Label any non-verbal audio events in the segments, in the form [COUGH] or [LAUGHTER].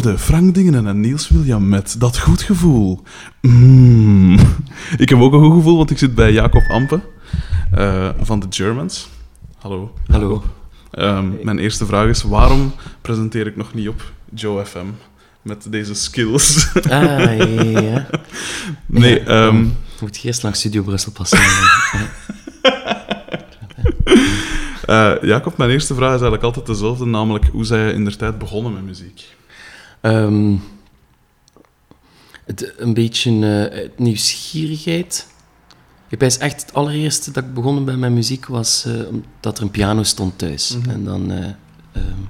Frank Dingen en Niels William met Dat Goed Gevoel. Mm. Ik heb ook een goed gevoel, want ik zit bij Jacob Ampe uh, van de Germans. Hallo. Hallo. Um, mijn eerste vraag is, waarom presenteer ik nog niet op Joe FM met deze skills? Ah, ja, ja. [LAUGHS] Nee, Ja, um, dan moet je eerst langs Studio Brussel passeren. uh, [LAUGHS] Jacob, mijn eerste vraag is eigenlijk altijd dezelfde, namelijk hoe zij je in der tijd begonnen met muziek? Ehm, het, een beetje eh, nieuwsgierigheid. Ik ben echt het allereerste dat ik begonnen ben met muziek was eh, dat er een piano stond thuis. Mhm. En dan, eh, ehm,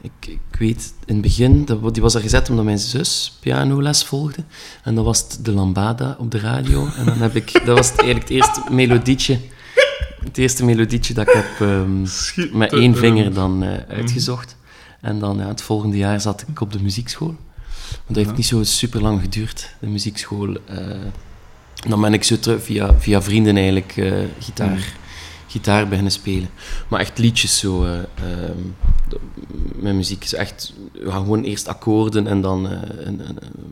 ik, ik weet in het begin, dat, die was er gezet omdat mijn zus pianoles volgde. En dan was het de Lambada op de radio. En dan heb ik, dat was het, eigenlijk het eerste melodietje, het eerste melodietje dat ik heb ehm, met één vinger dan eh, uitgezocht. En dan ja, het volgende jaar zat ik op de muziekschool. Want dat heeft niet zo super lang geduurd, de muziekschool. eh. dan ben ik zo terug via, via vrienden eigenlijk eh, gitaar, Mhm. Gitaar beginnen spelen. Maar echt liedjes zo. eh, ehm, de- met muziek is echt ja, gewoon eerst akkoorden en dan eh, een-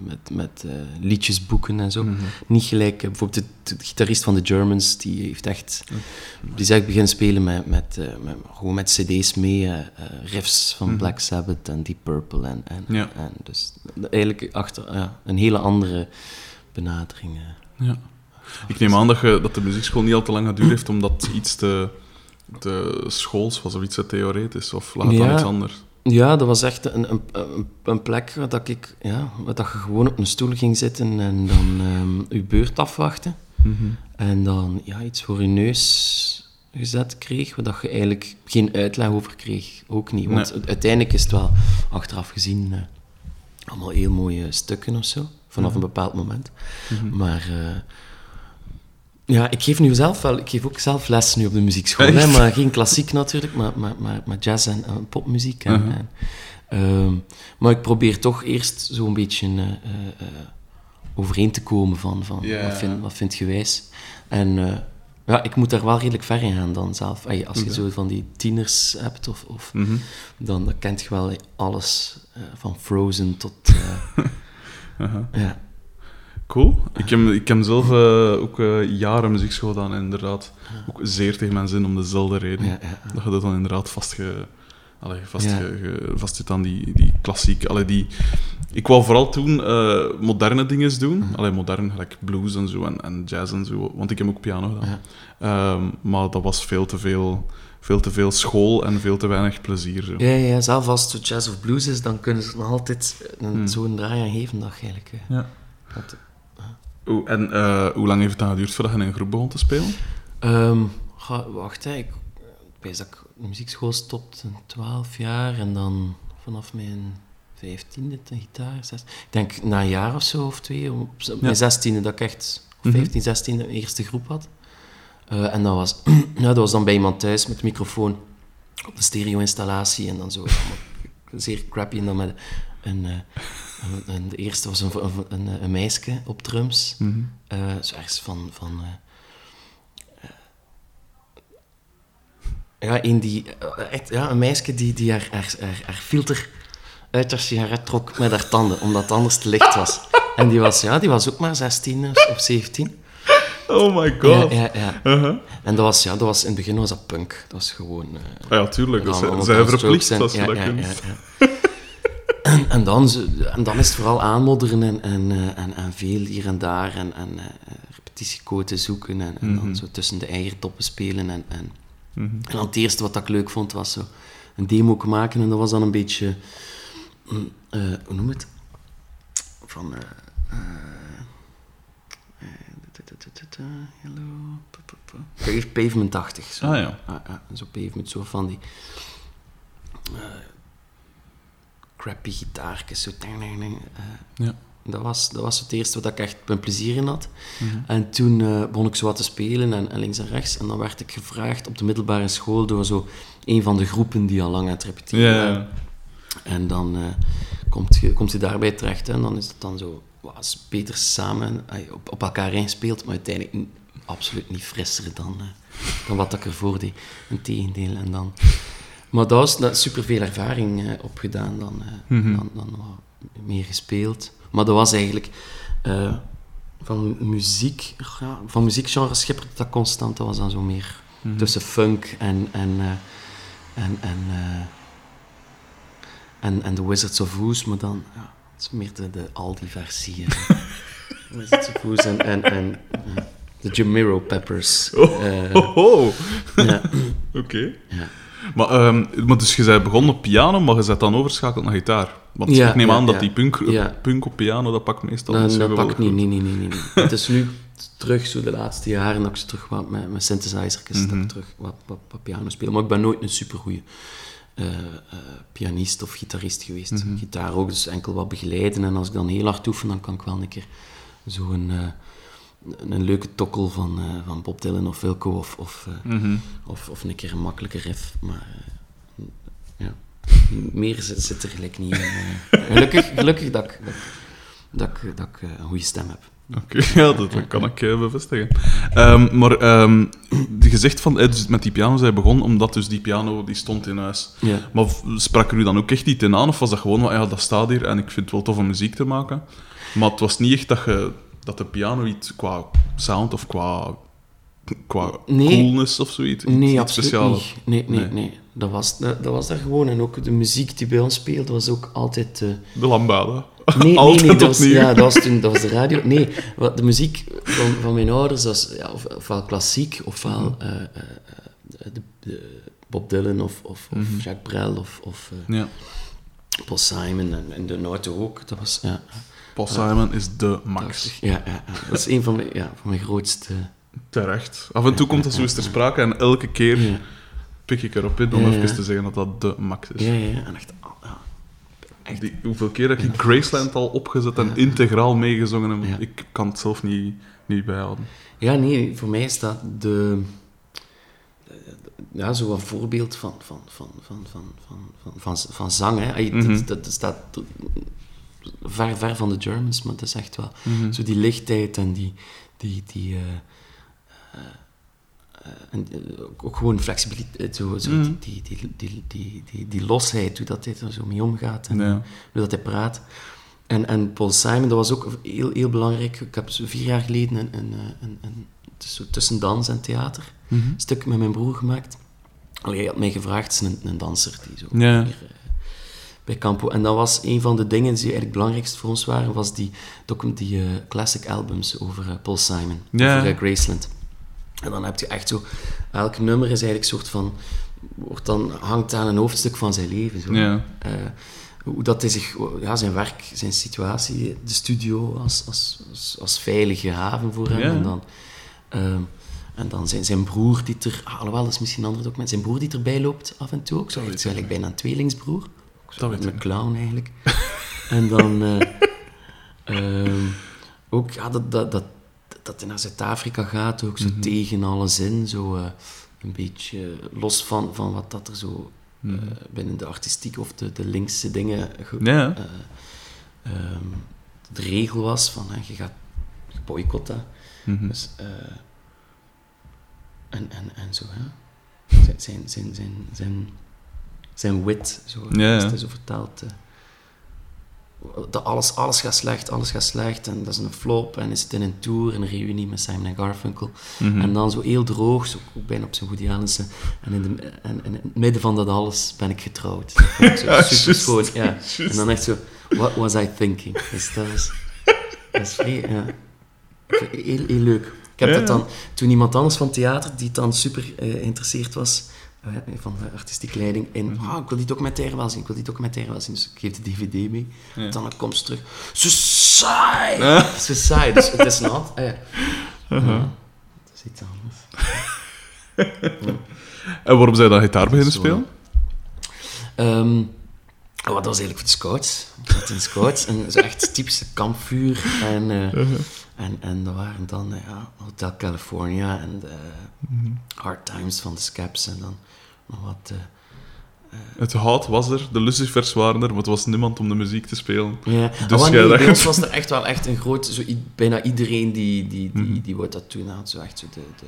met, met eh, liedjes boeken en zo. Mhm. Niet gelijk, eh, bijvoorbeeld de, de gitarist van de Germans, die heeft echt, die is echt beginnen spelen met, met, eh, met, gewoon met cd's mee, eh, eh, riffs van Mhm. Black Sabbath en Deep Purple en, en, Ja. en dus eigenlijk achter ja, een hele andere benadering. eh. Ja. Ik neem aan dat, je, dat de muziekschool niet al te lang geduurd heeft, omdat iets te, te schools was of iets te theoretisch, of lag het dan iets anders? Ja, dat was echt een, een, een, plek waar, dat ik, ja, waar dat je gewoon op een stoel ging zitten en dan ehm je beurt afwachten. Mhm. En dan ja, iets voor je neus gezet kreeg, waar dat je eigenlijk geen uitleg over kreeg. Ook niet. Want Nee. uiteindelijk is het wel, achteraf gezien, eh, allemaal heel mooie stukken of zo. Vanaf een bepaald moment. Mhm. Maar eh, ja, ik geef nu zelf wel, ik geef ook zelf les nu op de muziekschool. Hè, maar geen klassiek natuurlijk, maar, maar, maar, maar jazz en, en popmuziek. En, en, ehm, maar ik probeer toch eerst zo'n beetje eh, overeen te komen van, van wat, vind, wat vind je wijs. En eh, ja, ik moet daar wel redelijk ver in gaan dan zelf. Als je zo van die tieners hebt, of, of, Mhm. dan, dan kent je wel alles, van Frozen tot... Aha. [LAUGHS] ja. Cool. Ik heb, ik heb zelf eh, ook eh, jaren muziekschool gedaan en inderdaad ook zeer tegen mijn zin om dezelfde reden. Ja, ja, Dat je dat dan inderdaad vastge, allee, vast, Ja. ge- ge- vast zit aan die, die klassiek. Allee, die, ik wou vooral toen eh, moderne dingen doen. Mhm. Allee, modern, gelijk blues en zo en, en jazz en zo. Want ik heb ook piano gedaan. Ja. Ehm, maar dat was veel te veel, veel te veel school en veel te weinig plezier. Zo. Ja, ja, zelf als het jazz of blues is, dan kunnen ze nog altijd een, Hmm. zo'n draai aan geven dat je eigenlijk... Ja. dat- Oeh, en eh, hoe lang heeft het dan geduurd voordat je in een groep begon te spelen? Ehm, ga- wacht, hè, ik, ik weet dat ik de muziekschool stopte, 12 jaar, en dan vanaf mijn vijftiende de gitaar. Zes, ik denk na een jaar of zo, of twee, op, mijn zestiende dat ik echt, of Mhm. 15, 16 een eerste groep had. Eh, en dat was, ja, [CLEARS THROAT] dat was dan bij iemand thuis met microfoon op de stereo-installatie en dan zo zeer crappy. En dan met een, eh, een- de eerste was een, een, een, meisje op drums. Mhm. Eh, zo ergens van... van eh, ja, een, die, eh, echt, ja, een meisje die, die haar, haar, haar, haar filter uit haar sigaret trok met haar tanden, omdat het anders te licht was. [LAUGHS] En die was, ja, die was ook maar 16 of of 17. Oh my Ja, god. ja, ja. Uh-huh. En dat was, ja, dat was, in het begin was dat punk. Dat was gewoon... Ah ja, tuurlijk. Allemaal zijn verplicht en- als je ja, dat kunt. [LAUGHS] En, en, dan, en dan is het vooral aanmodderen en, en, eh, en, en veel hier en daar en, en eh, zoeken en, en Mhm. dan zo tussen de eiertoppen spelen. En, en, Mhm. en dan het eerste wat ik leuk vond was zo een demo maken en dat was dan een beetje, mm, eh, hoe noem het? Van, eh, eh, eh, da, da, da, da, da, hello, pa, pa, pa. Pave- Pavement-achtig. zo. Ah ja. Ah, zo pavement, zo van die crappy gitaartjes, zo ding, ding, ding, eh. Ja. Dat was, dat was het eerste wat ik echt mijn plezier in had. Mhm. En toen eh, begon ik zo wat te spelen en, en links en rechts. En dan werd ik gevraagd op de middelbare school door zo een van de groepen die al lang aan het repeteren waren. En dan eh, komt, je, komt je daarbij terecht hè, en dan is het dan zo wat beter samen op, op elkaar inspeelt, maar uiteindelijk absoluut niet frisser dan, dan wat ik ervoor deed. Integendeel. En dan, Maar dat was dat superveel ervaring eh, opgedaan, dan, eh, Mhm. dan, dan wat meer gespeeld. Maar dat was eigenlijk eh, van muziek, ja, van muziekgenres schipperde dat constant. Dat was dan zo meer Mhm. tussen funk en en en en, en en The Wizards of Oz, maar dan ja, het is meer de, de Aldi-versie. [LAUGHS] Wizards of Oz en en, en de Jamiro Peppers. Oh, eh, oh, oh. ja, [LAUGHS] Oké. ja. Maar, maar dus je bent begonnen op piano, maar je bent dan overschakeld naar gitaar. Want Ja, ik neem ja, aan dat ja. die punk, Ja. punk op piano, dat pakt meestal Dat, niet zo dat pakt niet, nee, nee, nee, nee. Het is nu terug, zo de laatste jaren, dat ik ze terug wat met, dat Mhm. ik terug wat, wat, wat piano speel. Maar ik ben nooit een supergoeie eh, eh, pianist of gitarist geweest. Mhm. Gitaar ook, dus enkel wat begeleiden. En als ik dan heel hard oefen, dan kan ik wel een keer zo'n eh, een, leuke tokkel van, eh, van Bob Dylan of Wilco of, of, eh, Mhm. of, of een keer een makkelijke riff. Maar eh, ja, meer zit, zit er gelijk niet in. [LAUGHS] gelukkig, gelukkig dat ik, dat, ik- dat, ik, een goede stem heb. Oké, [LAUGHS] ja, dat, dat kan ik bevestigen. Ehm, maar ehm, je zegt van, eh, dus met die piano zij begon, omdat dus die piano die stond in huis. Maar sprak er u dan ook echt niet in aan, of was dat gewoon, ja, dat staat hier en ik vind het wel tof om muziek te maken? Maar het was niet echt dat, je, dat de piano iets qua sound of qua, qua Nee. coolness of zoiets, iets, Nee, iets speciaals. niet. Nee, nee, Nee. nee. Dat, was, dat, dat was daar gewoon. En ook de muziek die bij ons speelde was ook altijd... eh, De lambada. Nee, nee, [LAUGHS] nee, dat was, ja, dat was toen dat was de radio. Nee, wat, de muziek van, van mijn ouders was ja, of, ofwel klassiek, ofwel Mhm. eh, eh, de, de Bob Dylan of, of, of Mhm. Jacques Brel of, of Ja. Paul Simon en, en de Noten ook. Dat was, ja, Paul Simon is de max. Ja, ja, dat is een van mijn, ja, van mijn grootste... Terecht. Af en toe komt dat zo eens ter sprake en elke keer pik ik erop in om even te zeggen dat dat de max is. ja, ja. En echt, ja, echt Die, hoeveel keer heb ik Graceland al opgezet en integraal meegezongen ik kan het zelf niet, niet bijhouden. Ja, nee, voor mij is dat de... Ja, zo een voorbeeld van, van, van, van, van, van, van, van, van zang. Hè. Mhm. dat, dat staat ver, ver van de Germans, maar dat is echt wel... Mhm. Zo die lichtheid en die... die, die eh, eh, eh, en ook- gewoon flexibiliteit, zo, zo Mhm. die, die, die, die, die, die, die losheid, hoe dat hij er zo mee omgaat en Ja. hoe dat hij praat. En, en Paul Simon, dat was ook heel, heel belangrijk. Ik heb zo vier jaar geleden een, een, een, een, zo tussen dans en theater Mhm. stuk met mijn broer gemaakt. Allee, hij had mij gevraagd, het is een, danser die zo Ja. hier, bij Campo. En dat was een van de dingen die eigenlijk het belangrijkst voor ons waren, was die, die eh, classic albums over eh, Paul Simon, Ja. over eh, Graceland. En dan heb je echt zo, elk nummer is eigenlijk een soort van, wordt dan, hangt aan een hoofdstuk van zijn leven. Zo. Eh, hoe dat hij zich, ja, zijn werk, zijn situatie, de studio als, als, als, als veilige haven voor hem. En dan, en dan zijn, zijn broer die er, ah, alhoewel, dat is misschien een ander document, zijn broer die erbij loopt af en toe ook. Zo, echt zo eigenlijk bijna een tweelingsbroer. Dat weet een clown eigenlijk. [LAUGHS] en dan eh, ehm, ook ja, dat, dat, dat, dat hij naar Zuid-Afrika gaat, ook Mhm. zo tegen alles in. Zo, eh, een beetje los van, van wat dat er zo eh, Mhm. binnen de artistiek of de, de linkse dingen ge- Ja. eh, ehm, de regel was van hè, je gaat boycotten. Mhm. Dus, eh, en, en, en zo, hè. Zijn, zijn, zijn, zijn, zijn, zijn wit, zo, Ja, ja. zo vertelt. eh, dat alles, alles gaat slecht, alles gaat slecht. En dat is een flop. En is het in een tour, een reunie met Simon en Garfunkel. Mhm. En dan zo heel droog, zo ook bijna op zijn Woody Allense. En in, de, en, in het midden van dat alles ben ik getrouwd. Dat vond ik zo [LAUGHS] Ja, super schoon. Ja. En dan echt zo, what was I thinking? Dus dat is, dat is vrij, ja. Heel, heel leuk. Ik heb dat dan, toen iemand anders van theater, die dan super eh, geïnteresseerd was, van de artistieke leiding, in, Mhm. ah, ik wil die documentaire wel zien, ik wil die documentaire wel zien. Dus ik geef de dvd mee. Ja. Dan komt ze terug. Zo saai! Ja. Zo saai. Dus het is nat. Ah, ja. Uh-huh. Ja, dat is iets anders. [LAUGHS] En waarom zij dan gitaar beginnen spelen? Oh, dat was eigenlijk voor de scouts. Ik zat in de scouts en zo echt typische kampvuur. En, Uh-huh. en, en dat waren dan ja, Hotel California en de Mhm. Hard Times van de Scaps. En dan nog wat... eh, Het hout was er, de lucifers waren er, maar het was niemand om de muziek te spelen. ja. Dus Ah, nee, bij ons was er echt wel echt een groot... Zo, bijna iedereen die, die, die, Mhm. die wou dat toen had. Zo echt zo de, de,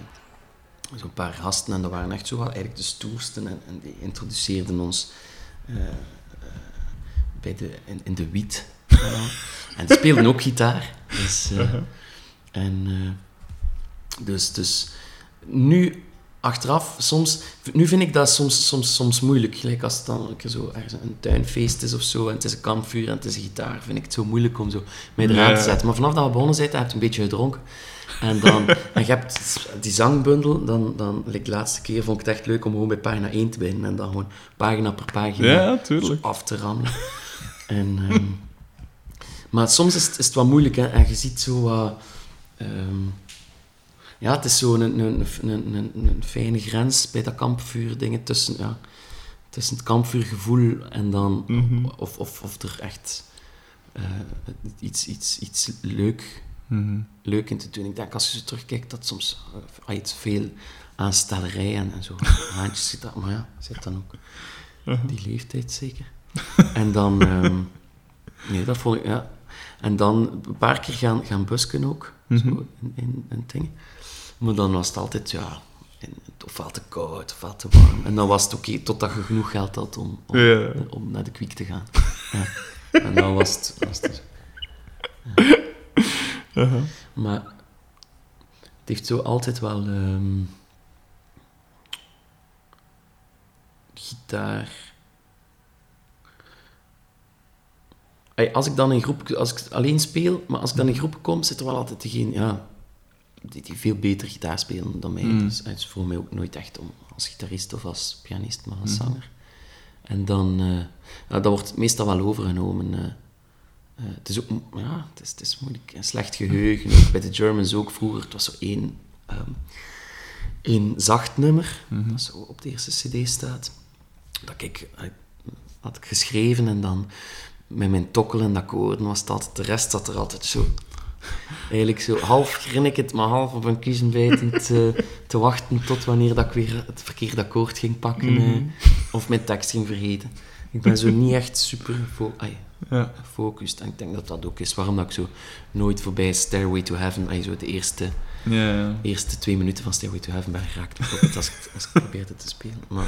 zo'n paar gasten en dat waren echt zo wel eigenlijk de stoersten en, en die introduceerden ons eh, eh, bij de, in, in de wiet. [LAUGHS] En die speelden ook gitaar. Dus, eh, en, eh, dus, dus nu, achteraf, soms, nu vind ik dat soms, soms, soms moeilijk. Gelijk als het dan zo ergens een tuinfeest is of zo en het is een kampvuur en het is een gitaar, vind ik het zo moeilijk om zo eraan Ja. te zetten. Maar vanaf dat we begonnen zijn, heb je een beetje gedronken. En, dan, [LAUGHS] en je hebt die zangbundel, dan, dan like de laatste keer vond ik het echt leuk om gewoon bij pagina 1 te beginnen en dan gewoon pagina per pagina Ja, af te rammelen. En, ehm, [LAUGHS] maar soms is het, is het wat moeilijk hè? en je ziet zo wat. ehm, ja, het is zo een, een, een, een, fijne grens bij dat kampvuur dingen tussen, ja, tussen het kampvuurgevoel en dan. Mhm. Of, of, of er echt eh, iets, iets, iets leuk, Mhm. leuk in te doen. Ik denk als je zo terugkijkt dat soms uh, iets veel aanstellerij en, en zo [LAUGHS] haantjes zit. dat- Maar ja, zit dan ook die leeftijd zeker. En dan, [LAUGHS] ehm, nee, dat vond ik, ja. En dan een paar keer gaan, gaan busken ook, Mhm. zo in, in, in dingen. Maar dan was het altijd, ja, ofwel te koud, ofwel te warm. En dan was het oké, totdat je genoeg geld had om, om, Ja. om naar de kwik te gaan. Ja. En dan was het, was het Uh-huh. Maar het heeft zo altijd wel ehm, gitaar. Ey, Als ik dan in groep, als ik alleen speel, maar als ik dan in groepen kom, zit er wel altijd degene, ja, die, die veel beter gitaar spelen dan mij. Mm. Dus het is voor mij ook nooit echt om als gitarist of als pianist, maar als zanger. En dan, eh dat wordt meestal wel overgenomen. eh. Eh, het is ook, ja, het is, het is moeilijk. Een slecht geheugen, ook bij de Germans ook vroeger. Het was zo één, ehm, één zacht nummer, dat zo op de eerste cd staat. Dat ik, had ik geschreven en dan met mijn tokkel en akkoorden was dat. De rest zat er altijd zo, eigenlijk zo half grinnikend, maar half op een kiezen bijtend te, te wachten tot wanneer dat ik weer het verkeerde akkoord ging pakken eh, of mijn tekst ging vergeten. Ik ben zo niet echt super fo- ai, Ja. gefocust. En ik denk dat dat ook is waarom dat ik zo nooit voorbij Stairway to Heaven, ai, zo de eerste, Ja, ja. eerste twee minuten van Stairway to Heaven ben geraakt. Als ik, als ik probeerde te spelen. Maar,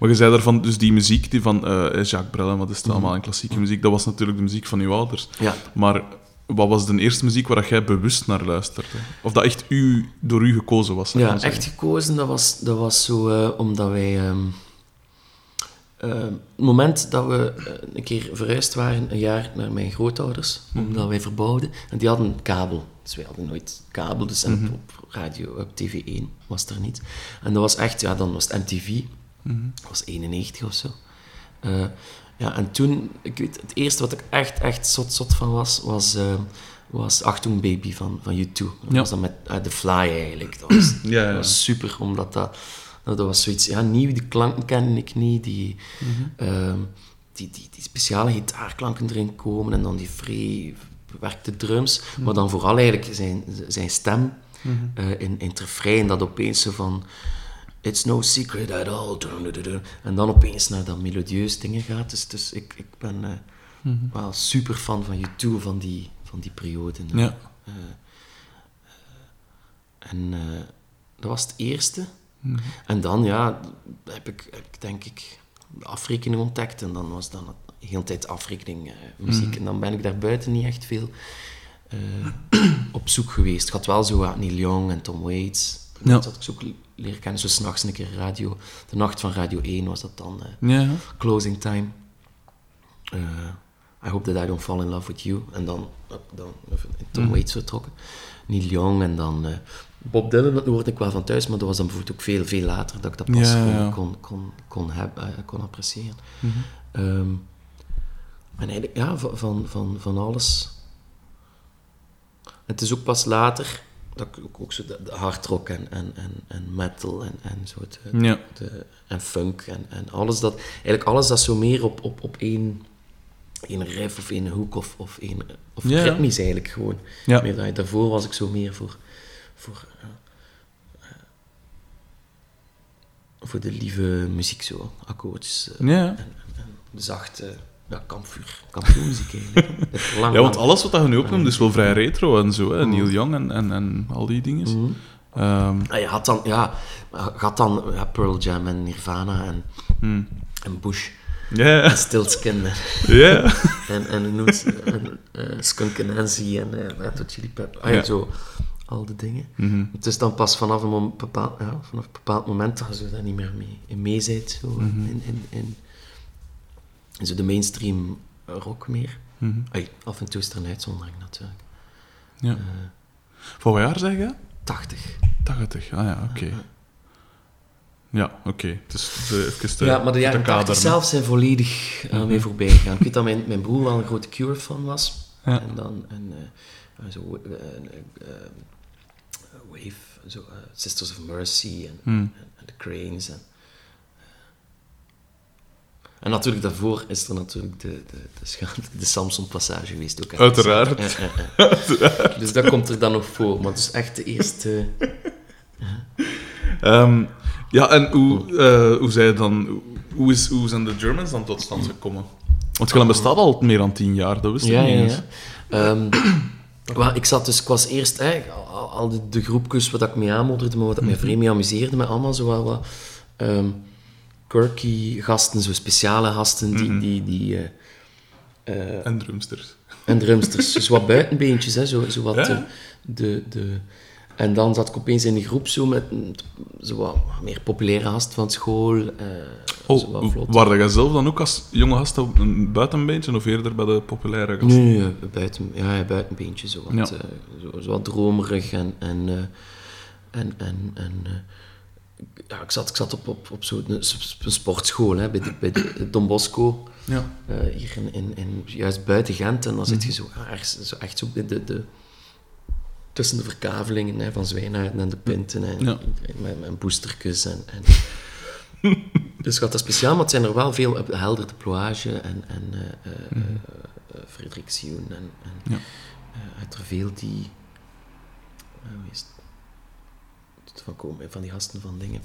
Maar je zei daarvan, dus die muziek die van eh, Jacques Brel, en wat is het Mhm. allemaal, en klassieke muziek, dat was natuurlijk de muziek van uw ouders. ja, Maar wat was de eerste muziek waar jij bewust naar luisterde? Of dat echt u, door u gekozen was? Ja, echt gekozen, dat was, dat was zo eh, omdat wij... ehm, eh, het moment dat we eh, een keer verhuisd waren, een jaar naar mijn grootouders, omdat wij verbouwden, en die hadden een kabel. Dus wij hadden nooit kabel, dus op, op radio, op TV1 was er niet. En dat was echt, ja, dan was het MTV, dat was 91 of zo. Eh, ja, en toen, ik weet, het eerste wat ik echt, echt zot, zot van was, was, eh, was Achtung Baby van, van U2. Dat Ja. was dan met eh, The Fly eigenlijk. Dat was, [CLEARS THROAT] Ja, was super, omdat dat, dat, was zoiets, ja, nieuw, die klanken kende ik niet, die, ehm, die, die, die speciale gitaarklanken erin komen en dan die vrij bewerkte drums, maar dan vooral eigenlijk zijn, zijn stem eh, in, in het refrein, dat opeens zo van... It's no secret at all. En dan opeens naar dat melodieus dingen gaat. Dus, dus ik, ik ben eh, wel super fan van U2, van die, van die periode. Ja. Eh, en eh, dat was het eerste. En dan, ja, heb ik, heb ik denk ik de afrekening ontdekt. En dan was dan de hele tijd afrekening muziek. En dan ben ik daar buiten niet echt veel op zoek geweest. Ik had wel zo wat Neil Young en Tom Waits. Ja. Dat ik leren kennen. Zo s'nachts een keer radio. De nacht van Radio 1 was dat dan. eh. Closing Time. Eh, I Hope That I Don't Fall In Love With You. En dan, dan Tom Waits vertrokken. Neil Young en dan... eh, Bob Dylan, dat hoorde ik wel van thuis, maar dat was dan bijvoorbeeld ook veel, veel later dat ik dat pas Ja, kon, ja. kon, kon, kon, heb- eh, kon appreciëren. Ehm, en eigenlijk, ja, van, van, van alles. Het is ook pas later dat ik ook, ook zo de, de hardrock en, en, en, en metal en, en zo de, Ja. de, en funk en, en alles dat, eigenlijk alles dat zo meer op, op, op één, één riff of één hoek of, of, één, of Ja, ja. ritmisch eigenlijk gewoon. Ja. Meer dan- daarvoor was ik zo meer voor, voor, ja, eh, voor de lieve muziek zo, akkoordjes eh, Ja. en, en, en zachte ja, kampvuur, kampvuurmuziek eigenlijk. [LAUGHS] Lang, Ja, want alles wat dat je nu opnoemt is wel vrij retro en zo. Hè? Neil Young en, en, en al die dingen. Mhm. Ehm, Ah, je had dan, ja, had dan ja, Pearl Jam en Nirvana en, hmm. en Bush Ja, en Stiltskin en, [LAUGHS] ja. en, en, noemt en eh, Skunk Nancy en uh, Red Chili Peppers. Ah, ja, Ja. zo, al die dingen. Mhm. Het is dan pas vanaf een, bepaald, ja, vanaf een bepaald moment dat je zo daar niet meer mee, in mee bent, zo, in, in, in, in zo de mainstream rock meer. Mhm. Ai, af en toe is er een uitzondering natuurlijk. Ja. Eh, Voor wat jaar zeg je? 80. 80. Ah ja, oké. Ja, oké. Dus de, even de, ja, maar de jaren 80 kaderen. zelf zijn volledig aan mij voorbij gegaan. Ik weet dat mijn, mijn broer wel een grote Cure-fan was. Ja. En dan en, eh, zo, Wave, zo, Sisters of Mercy en, en The Cranes. En, en natuurlijk daarvoor is er natuurlijk de, de, de, scha- de Samson-passage geweest. Ook. Uiteraard. Ja, ja, ja. [LAUGHS] Dus dat komt er dan nog voor. Maar het is echt de eerste... [LAUGHS] Ehm, ja, en hoe, eh, hoe, zei je dan, hoe, is, hoe zijn de Germans dan tot stand gekomen? Want Gillen bestaat al meer dan tien jaar, dat wist ik Ja, niet eens. ja. [CLEARS THROAT] Wel, ik zat dus, ik was eerst hè, al, al de, de groepjes wat ik mee aanmodderde, maar wat ik mij vreemd mee amuseerde, met allemaal zo wel wat ehm, quirky gasten, zo speciale gasten, die, die, die eh, eh, En drumsters. en drumsters, [LAUGHS] dus wat buitenbeentjes, hè, zo, zo wat Ja. de, de, de... En dan zat ik opeens in de groep zo met een- zo wat meer populaire gast van school. zo wat Oh, waar jij zelf dan ook als jonge gast op een buitenbeentje of eerder bij de populaire gasten? Nee, buiten, ja, buitenbeentje, zo wat, Ja. zo, zo wat dromerig en... en, en, en, en ja, ik zat, ik zat op, op, op zo'n een sportschool, hè, bij, de, bij de Don Bosco, Ja. eh, hier in, in, in, juist buiten Gent. En dan zit je zo, ja, ergens, zo echt zo bij de, de, tussen de verkavelingen hè, van Zwijnaarden en de Pinten en, Ja. met mijn boostertjes. En, en [LAUGHS] dus gaat dat speciaal, maar het zijn er wel veel op helder de ploage en, en eh, eh, eh, eh, Frederik Sioen en, en Ja. eh, uit er veel die... eh, hoe is het? het van komen, van die gasten van dingen.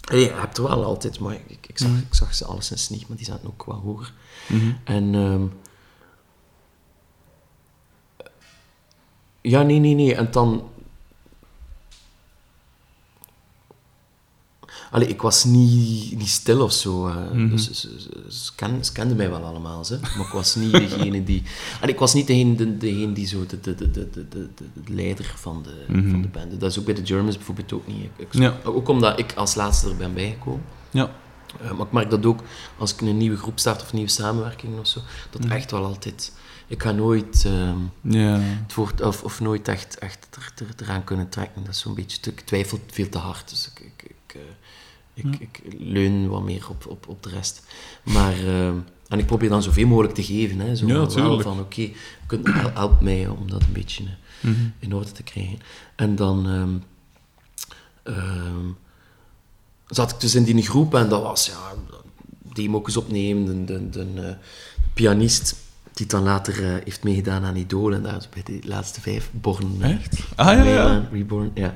Je hebt er wel altijd, maar ik, ik, zag, ik zag ze alleszins niet, maar die zaten ook wat hoger. Mhm. En... ehm, ja, nee, nee, nee. En dan... Allee, ik was niet, niet stil of zo. eh. dus, ze, ze, ze, ken- ze kenden mij wel allemaal, ze. maar ik was niet degene die... Allee, ik was niet degene, de, degene die zo de, de, de, de, de, de, de leider van de, van de band. Dat is ook bij de Germans bijvoorbeeld ook niet. Ik, ik- Ja. Ook omdat ik als laatste er ben bijgekomen. Ja. Eh, maar ik merk dat ook als ik een nieuwe groep start of nieuwe samenwerking of zo, dat echt wel altijd... Ik ga nooit... Ja. het woord, of, of nooit echt, echt er, er, eraan kunnen trekken. Dat is zo'n beetje, ik twijfel veel te hard. Dus ik, ik, ik, ik, ik leun wat meer op, op, op de rest. Maar, eh, en ik probeer dan zoveel mogelijk te geven. Hè, zo Ja, van, wel tuurlijk. van oké, hel- help mij om dat een beetje eh, Mhm. in orde te krijgen. En dan ehm, ehm, zat ik dus in die groep en dat was, ja, demo's opnemen, de, de, de, eh, pianist die dan later eh, heeft meegedaan aan Idol en daar is bij de laatste vijf, Born. Echt? Ah, ja, ja. Reborn, ja.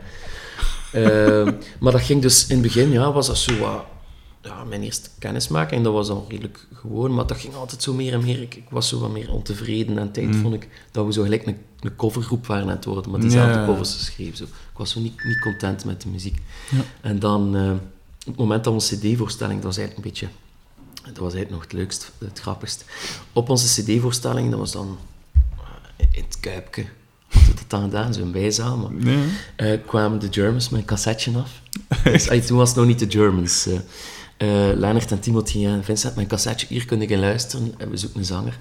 Ehm, maar dat ging dus in het begin, ja, was dat zo wat, ja, mijn eerste kennismaking. En dat was dan redelijk gewoon, maar dat ging altijd zo meer en meer. Ik, ik was zo wat meer ontevreden. En tijd vond ik dat we zo gelijk een, een covergroep waren aan het worden, maar diezelfde Ja. covers geschreven. Zo. Ik was zo niet, niet content met de muziek. Ja. En dan, eh, op het moment dat onze cd-voorstelling, dat was eigenlijk een beetje... Dat was eigenlijk nog het leukst, het grappigst. Op onze cd-voorstelling, dat was dan eh, in het Kuipke. We dat dan gedaan, zo'n bijzaal. Maar Nee. eh, kwamen de Germans met een cassetje af. [LAUGHS] Dus, ay, toen was het nog niet de Germans. eh eh, Leonard en Timothy en Vincent een cassetje. Hier kun je luisteren en we zoeken een zanger.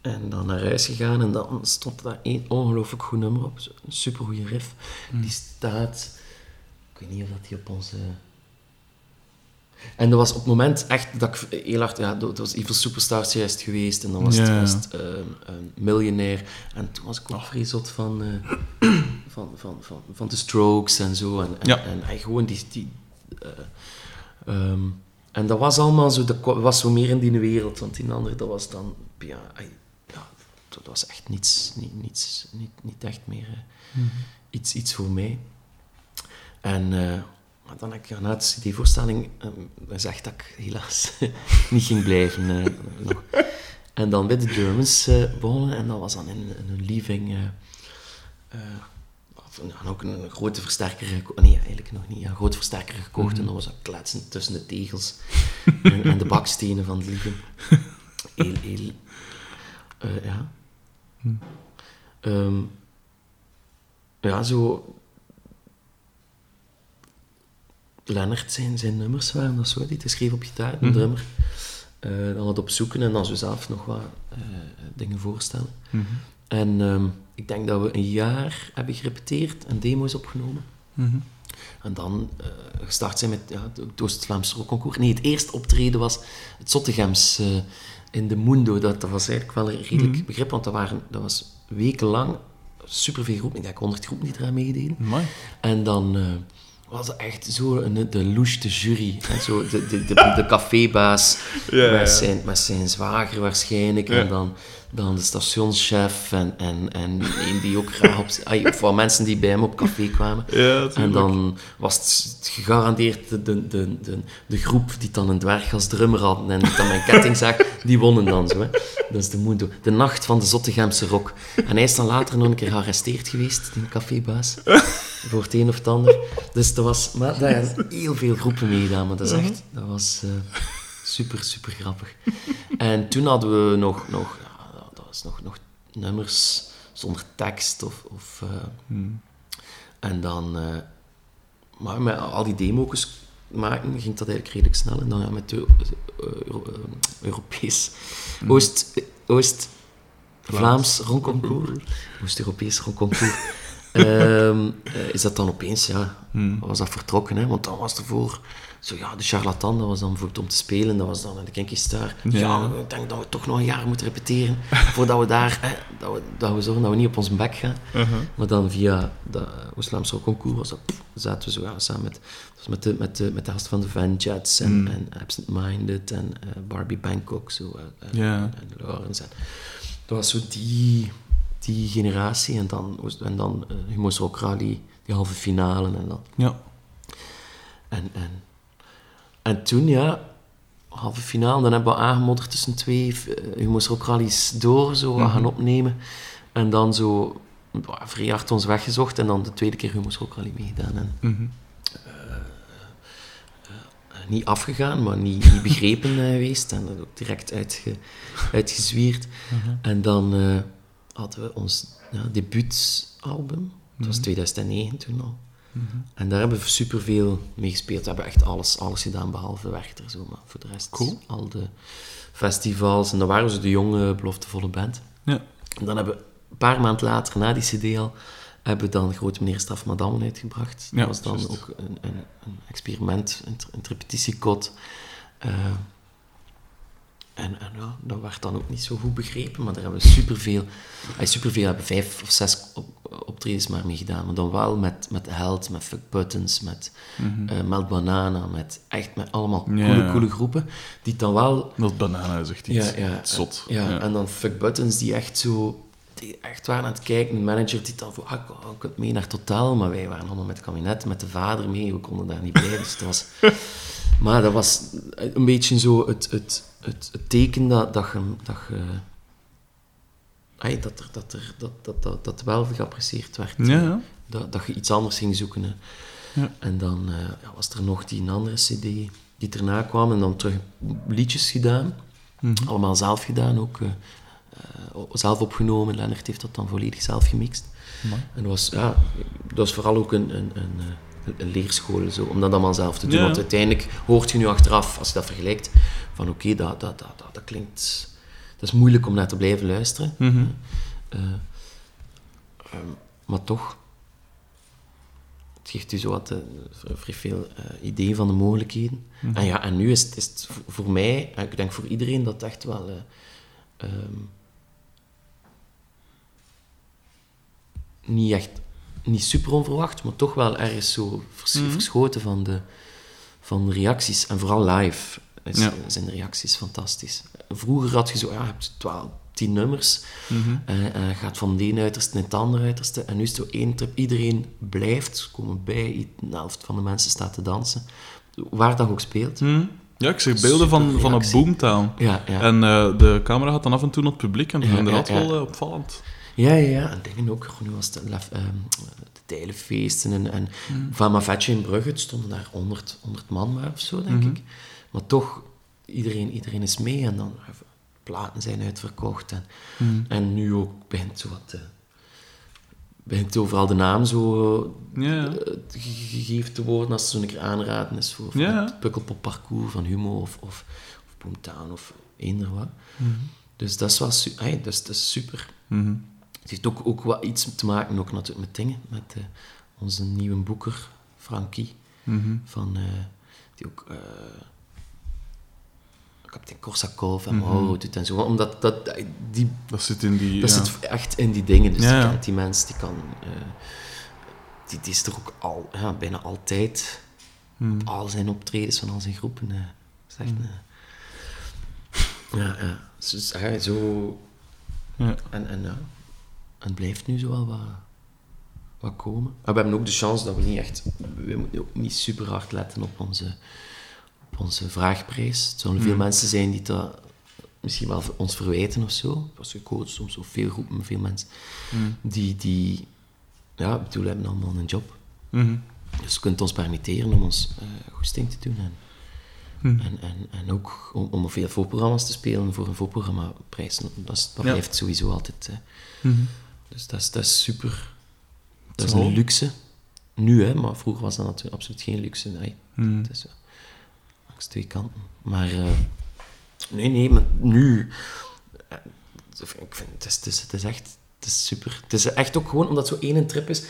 En dan naar huis gegaan en dan stond daar één ongelooflijk goed nummer op. Een supergoeie riff. Die staat... Ik weet niet of dat die op onze... En dat was op het moment echt dat ik heel hard... Ja, dat was Evil Superstars juist geweest. En dan was het, het ehm, ehm, Miljonair. En toen was ik ook vrij zot van, eh, van, van, van, van de Strokes en zo. En, en, Ja. en, en gewoon die... die eh, ehm, en dat was allemaal zo... Dat kwa- was zo meer in die wereld. Want die andere, dat was dan... Ja, ja dat was echt niets... Niet, niets niet, niet echt meer... eh, iets, iets voor mij. En eh, maar dan heb ik na de cd-voorstelling eh, gezegd dat ik helaas [LAUGHS] niet ging blijven. eh, nog. En dan bij de Germans eh, begonnen en dat was dan in, in een living. ja, ook een, grote versterker gekocht. Nee, eigenlijk nog niet. Ja, een grote versterker gekocht Mhm. en dan was dat kletsen tussen de tegels en, en de bakstenen van het liegen. Heel, heel... ja. Hm. Ehm, ja, zo... Lennart, zijn, zijn nummers waren dat zo, die te schreef op gitaar, een Mhm. drummer. Eh, dan wat opzoeken en dan zo zelf nog wat eh, dingen voorstellen. Mhm. En ehm, ik denk dat we een jaar hebben gerepeteerd en demo's opgenomen. Mhm. En dan eh, gestart zijn met ja, het Oost-Vlaamse rockconcours. Nee, het eerste optreden was het Zottegems in de Mundo. Dat, dat was eigenlijk wel een redelijk begrip, want dat, waren, dat was wekenlang superveel groepen. Ik denk 100 groepen die eraan meededen. En dan was echt zo een, de louche de jury. Hè, zo de, de, de, de cafébaas Ja, ja, ja. met, zijn, met zijn zwager waarschijnlijk. En dan, dan de stationschef en, en, en een die ook graag op... ay, Of wat mensen die bij hem op café kwamen. Ja. En dan was het gegarandeerd de, de, de, de, de groep die dan een dwerg als drummer hadden en die dan mijn ketting zag, die wonnen dan zo. Hè. Dat is de Mundo. De nacht van de Zottegemse rock. En hij is dan later nog een keer gearresteerd geweest, die cafébaas. [LAUGHS] voor het een of het ander. Dus dat was... Maar daar hebben heel veel groepen meegedaan, maar dat is echt... Dat was eh, super, super grappig. En toen hadden we nog... nog was nog, nog nummers zonder tekst of... of eh, Hmm. en dan, eh, maar met al die demo's maken ging dat eigenlijk redelijk snel. En dan ja, met de eh, Euro- Europees, Oost, Oost Vlaams rockconcours, [LAUGHS] Oost-Europees rockconcours, ehm, eh, is dat dan opeens, ja, Hmm. was dat vertrokken. Hè? Want dan was er voor, zo ja, de charlatan, dat was dan bijvoorbeeld om te spelen, dat was dan de Kinky Star. Ja. Ja, ik denk dat we toch nog een jaar moeten repeteren, [LAUGHS] voordat we daar, hè, dat, we, dat we zorgen dat we niet op ons bek gaan. Uh-huh. Maar dan via de Oost-Vlaamse concours was dat, pff, zaten we zo ja, samen met, met, de, met, de, met de gast van de Van Jets en, Mm. en Absent Minded en eh, Barbie Bangkok zo, eh, en, Ja. en, en Lawrence. En, dat was zo die, die generatie en dan, en dan uh, Humo's Rock Rally, die halve finale en dan. Ja. En, en, en toen, ja, halve finale, dan hebben we aangemodderd tussen twee uh, Humo's Rock Rallies door, zo Mhm. gaan opnemen. En dan zo bah, vrij hard ons weggezocht en dan de tweede keer Humo's Rock Rally meegedaan. En, Mhm. eh, niet afgegaan, maar niet, niet begrepen eh, geweest. En dat ook direct uitge, uitgezwierd. Mhm. En dan eh, hadden we ons ja, debuutalbum. Dat was Mhm. 2009 toen al. Mhm. En daar hebben we superveel mee gespeeld. We hebben echt alles, alles gedaan, behalve Werchter. Zo. Maar voor de rest, Cool. al de festivals. En dan waren we zo de jonge, beloftevolle band. Ja. En dan hebben we een paar maanden later, na die cd al, hebben we dan Grote Meneer Straf Madame uitgebracht. Dat Ja, was dan ook een, een, een experiment, een, een repetitiekot. Eh, en en ja, dat werd dan ook niet zo goed begrepen, maar daar hebben we superveel, eh, superveel hebben vijf of zes op, optredens maar mee gedaan. Maar dan wel met, met Held, met Fuck Buttons, met eh Melt Banana, met echt met allemaal Ja. coole, coole groepen, die dan wel Dat banana is echt iets, iets zot. ja, en dan fuck buttons die echt zo... Die echt waren aan het kijken. Een manager die dan voor... Ah, ik kunt mee naar Totaal, maar wij waren allemaal met het kabinet, met de vader mee. We konden daar niet bij, dus dat was... [LAUGHS] Maar dat was een beetje zo het, het, het, het teken dat, dat je... Dat je dat, er, dat, er, dat, dat, dat, dat wel geapprecieerd werd. Ja, ja. Dat, dat je iets anders ging zoeken. Hè. Ja. En dan eh, was er nog die andere cd die erna kwam. En dan terug liedjes gedaan. Mhm. Allemaal zelf gedaan, ook eh, eh, zelf opgenomen. Lennart heeft dat dan volledig zelf gemixt. Amai. En dat was, ja, dat was vooral ook een, een, een, eh, leerschool zo, om dat allemaal zelf te doen. Ja. Want uiteindelijk hoort je nu achteraf, als je dat vergelijkt, van oké, dat, dat, dat, dat, dat klinkt... Dat is moeilijk om naar te blijven luisteren. Mhm. Eh, ehm, maar toch, het geeft u zo wat eh, vrij- veel eh, idee van de mogelijkheden. Mhm. En ja, en nu is het, is het voor- mij, en ik denk voor iedereen, dat echt wel... eh, ehm, niet echt, niet super onverwacht, maar toch wel ergens zo vers- Mhm. verschoten van de, van de reacties. En vooral live is, Ja. zijn de reacties fantastisch. Vroeger had je zo, ja, je hebt 12, 10 nummers, en, en gaat van de ene uiterste naar het andere uiterste. En nu is het zo één trip. Iedereen blijft ze komen bij. De helft van de mensen staat te dansen. Waar dat ook speelt. Mhm. Ja, ik zeg beelden van, van een boomtown. Ja, ja. En eh, de camera gaat dan af en toe naar het publiek en dat is inderdaad wel opvallend. Ja, ja, ja. En dingen ook. Nu was het lef, ehm, de tijlenfeesten en, en van Mavetje in Brugge het stonden daar 100, 100 man maar of zo, denk ik. Maar toch, iedereen, iedereen is mee en dan eh, platen zijn uitverkocht. En, en nu ook begint zo wat... eh, begint overal de naam zo Ja, eh, ge- gegeven te worden als het zo'n keer aanraden is voor, Ja. het Pukkelpop parcours van Humo of, of, of Boomtown of eender wat. Dus dat is wel su- dat is, dat is super. Mhm. Het heeft ook, ook wat iets te maken ook natuurlijk met dingen, met eh, onze nieuwe boeker, Frankie, Mhm. van, eh, die ook eh kapitein Korsakov en Mauro doet en zo. Omdat dat, die, Dat zit in die... dat ja. zit echt in die dingen. Dus Ja, die ja. die mens, die kan... die, die is er ook al, ja, bijna altijd Mhm. op al zijn optredens van al zijn groepen. eh is echt, Hmm. eh, ja, ja. Dus, zo... Ja. En, en ja, het blijft nu zo wel wat, wat komen. Maar we hebben ook de chance dat we niet echt... We moeten ook niet super hard letten op onze, op onze vraagprijs. Het zullen veel mensen zijn die dat misschien wel ons verwijten of zo. Als je coach, soms zo veel groepen, veel mensen. Die, die... Ja, ik bedoel, we hebben allemaal een job. Mhm. Dus je kunt ons permitteren om ons eh goesting te doen. En, Hmm. en, en, en ook om, om veel voorprogramma's te spelen voor een voorprogrammaprijs. Dat, is, dat Ja. blijft sowieso altijd. eh. Dus dat is, dat is super. Dat is een luxe. Nu, hè, maar vroeger was dat natuurlijk absoluut geen luxe. Nee, het is wel langs twee kanten. Maar eh, nee, nee, maar nu. eh, ik vind het is, het is, het is echt het is super. Het is echt ook gewoon omdat het zo één trip is.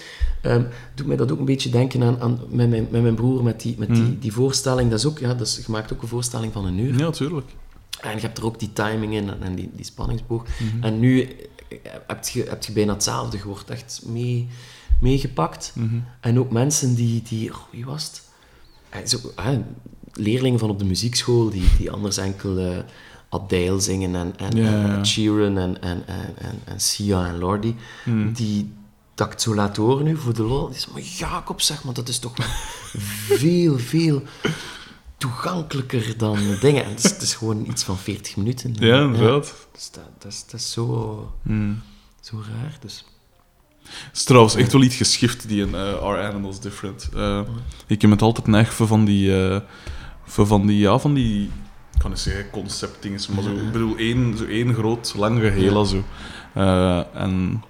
ehm, doet mij dat ook een beetje denken aan, aan met, mijn, met mijn broer, met, die, met die, die voorstelling. Dat is ook, ja, dat is, je maakt ook een voorstelling van een uur. Ja, tuurlijk. En je hebt er ook die timing in en, die, die spanningsboog. En nu eh, heb je, heb je bijna hetzelfde. Je wordt echt mee, meegepakt. En ook mensen die... die oh, wie was het? Eh, Zo, ah, leerlingen van op de muziekschool die, die anders enkel eh Adele zingen en, en, en. Sheeran en, en, en, en, en Sia en Lordi. Die dat ik het zo laat horen nu voor de lol. Die zeggen, maar Jacob, zeg maar, dat is toch [LAUGHS] veel, veel toegankelijker dan [LAUGHS] dingen. En het, is, het is gewoon iets van 40 minuten. Ja, inderdaad. Dus dat, dat, is, dat is zo, Mhm. zo raar. Dus. Het is trouwens echt wel iets geschift, die in eh, Our Animals Different. Eh, ik heb het altijd neig voor van die... voor van die, ja, van die... Ik kan niet zeggen conceptdingen, maar zo... Ik bedoel, één, zo één groot, lang geheel. Zo. Eh, en...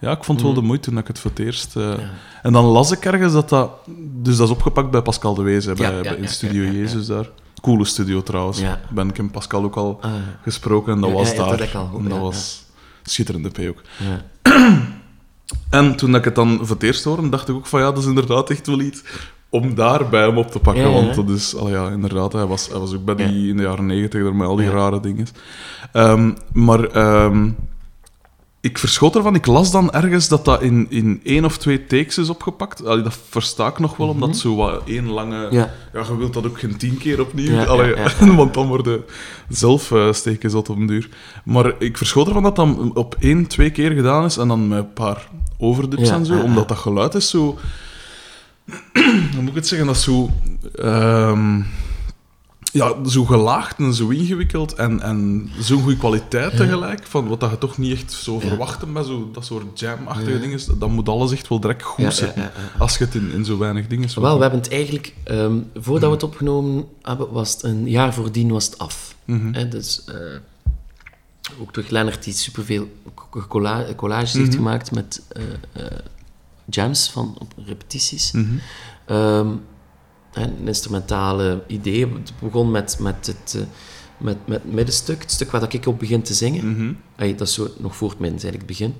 Ja, ik vond het wel de moeite toen ik het voor het eerst... eh, Ja. En dan las ik ergens dat dat... Dus dat is opgepakt bij Pascal de Wees, hè, bij, ja, in Studio. Jezus daar. Coole studio trouwens. Ben ik en Pascal ook al Ah, gesproken en dat was dat daar. al en dat ja, was schitterende P ook. ja. [CLEARS THROAT] En toen ik het dan voor het eerst hoorde, dacht ik ook van ja, dat is inderdaad echt wel iets om daar bij hem op te pakken. Want dat is, al ja, inderdaad, hij was, hij was ook bij die in de jaren negentig met al die rare dingen. Ehm, maar ehm, ik verschot ervan, ik las dan ergens dat dat in, in één of twee takes is opgepakt. Allee, dat versta ik nog wel, omdat zo wat één lange... Ja. Ja, je wilt dat ook geen tien keer opnieuw. Ja, Allee, ja, [LAUGHS] ja, want dan worden zelf eh, steken zat op een duur. Maar ik verschoot ervan dat dat op één, twee keer gedaan is en dan met een paar overdubs en zo, omdat dat geluid is zo... [CLEARS THROAT] Hoe moet ik het zeggen? Dat is zo... ehm, ja, zo gelaagd en zo ingewikkeld en, en zo'n goede kwaliteit tegelijk, van wat dat je toch niet echt zo verwacht bij zo, dat soort jam-achtige dingen, dan moet alles echt wel direct goed zitten, als je het in, in zo weinig dingen Wel, we hebben het eigenlijk... ehm, voordat we het opgenomen hebben, was het een jaar voordien was het af. Mhm. Dus... eh, ook door Lennart, die superveel co- colla- collages heeft gemaakt met eh, eh, jams van op repetities. Mhm. Ehm, een instrumentale idee. Het begon met, met het eh, met, met het middenstuk, het stuk waar dat ik op begin te zingen. Mhm. Dat is zo nog voor het midden, eigenlijk het begin.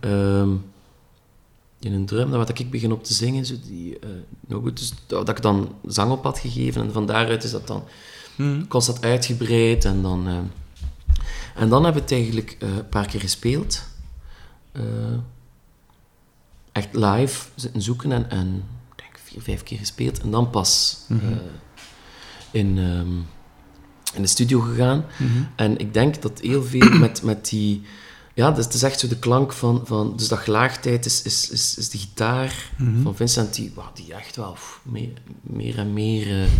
Ehm, in een drum, wat ik begin op te zingen, zo die, eh, nou goed, dus dat ik dan zang op had gegeven en van daaruit is dat dan Mhm. constant uitgebreid en dan... eh, en dan hebben we het eigenlijk een paar keer gespeeld. Echt live zitten zoeken en, en vijf keer gespeeld. En dan pas eh, in, ehm, in de studio gegaan. En ik denk dat heel veel [CLEARS THROAT] met, met die... Ja, dus het is echt zo de klank van... van dus dat gelaagdheid is, is, is, is de gitaar van Vincent, die, die echt wel meer, meer en meer eh,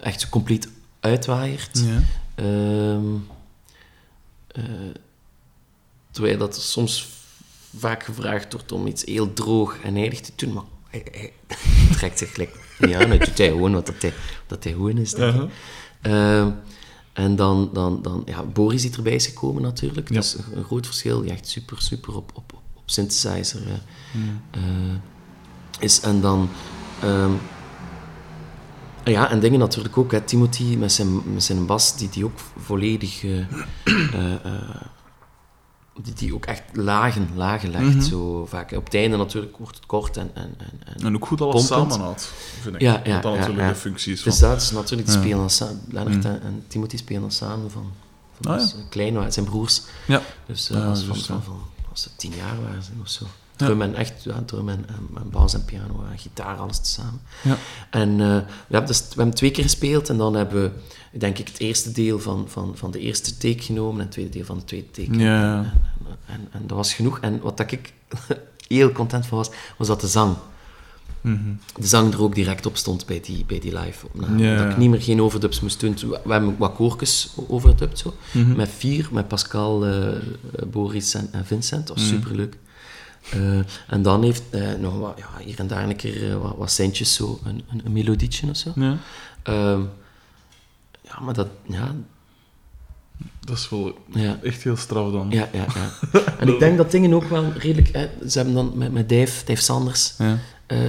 echt zo compleet uitwaaiert. Ja. Eh, terwijl dat soms vaak gevraagd wordt om iets heel droog en heilig te doen, maar [LAUGHS] trekt zich gelijk niet aan. Hij doet hij gewoon wat dat hij, wat hij gewoon is, denk ik. Uh-huh. Ehm, en dan, dan, dan ja, Boris die erbij is gekomen natuurlijk. Ja. Dat is een, een groot verschil. Die echt super, super op, op, op synthesizer eh, is. En dan... ehm, ja, en dingen natuurlijk ook. Hè. Timothy met zijn, met zijn bas, die, die ook volledig... eh, [CLEARS THROAT] eh, die, die ook echt lagen, lagen legt. Mhm. Zo vaak. Op het einde natuurlijk wordt het kort en... en, en, en En ook goed alles Pompend. samenhoudt, vind ik. Ja, ja, dan ja, natuurlijk ja. de functie is Dus van... dat is natuurlijk, spelen dan samen. Lennart Mm. en, Timothy spelen dan samen van, van Ah, ja. klein waren, zijn broers. Ja. Dus eh, Ja, als, van, van, van, als ze tien jaar waren of zo. Drum en echt, ja, drum en, en, en bas en piano en gitaar, alles tezamen. Ja. En eh, we, hebben dus, we hebben twee keer gespeeld en dan hebben we, denk ik, het eerste deel van, van, van de eerste take genomen en het tweede deel van de tweede take. Ja. En, en, en, dat was genoeg. En wat dat ik [LAUGHS] heel content van was, was dat de zang Mhm. de zang er ook direct op stond bij die, bij die live opname. Ja. Dat ik niet meer geen overdubs moest doen. We hebben wat koortjes overdubt zo. Mhm. Met vier, met Pascal, eh, Boris en, en Vincent. Dat was Mhm. superleuk. Eh, en dan heeft eh, nog wat, ja, hier en daar een keer eh, wat, wat centjes, zo, een, een, een melodietje of zo. Ja. Ehm, ja, maar dat, ja, Dat is wel ja, echt heel straf dan. ja, ja, ja. [LAUGHS] En ik denk dat dingen ook wel redelijk... Hè, ze hebben dan met, met Dave, Dave Sanders, Ja.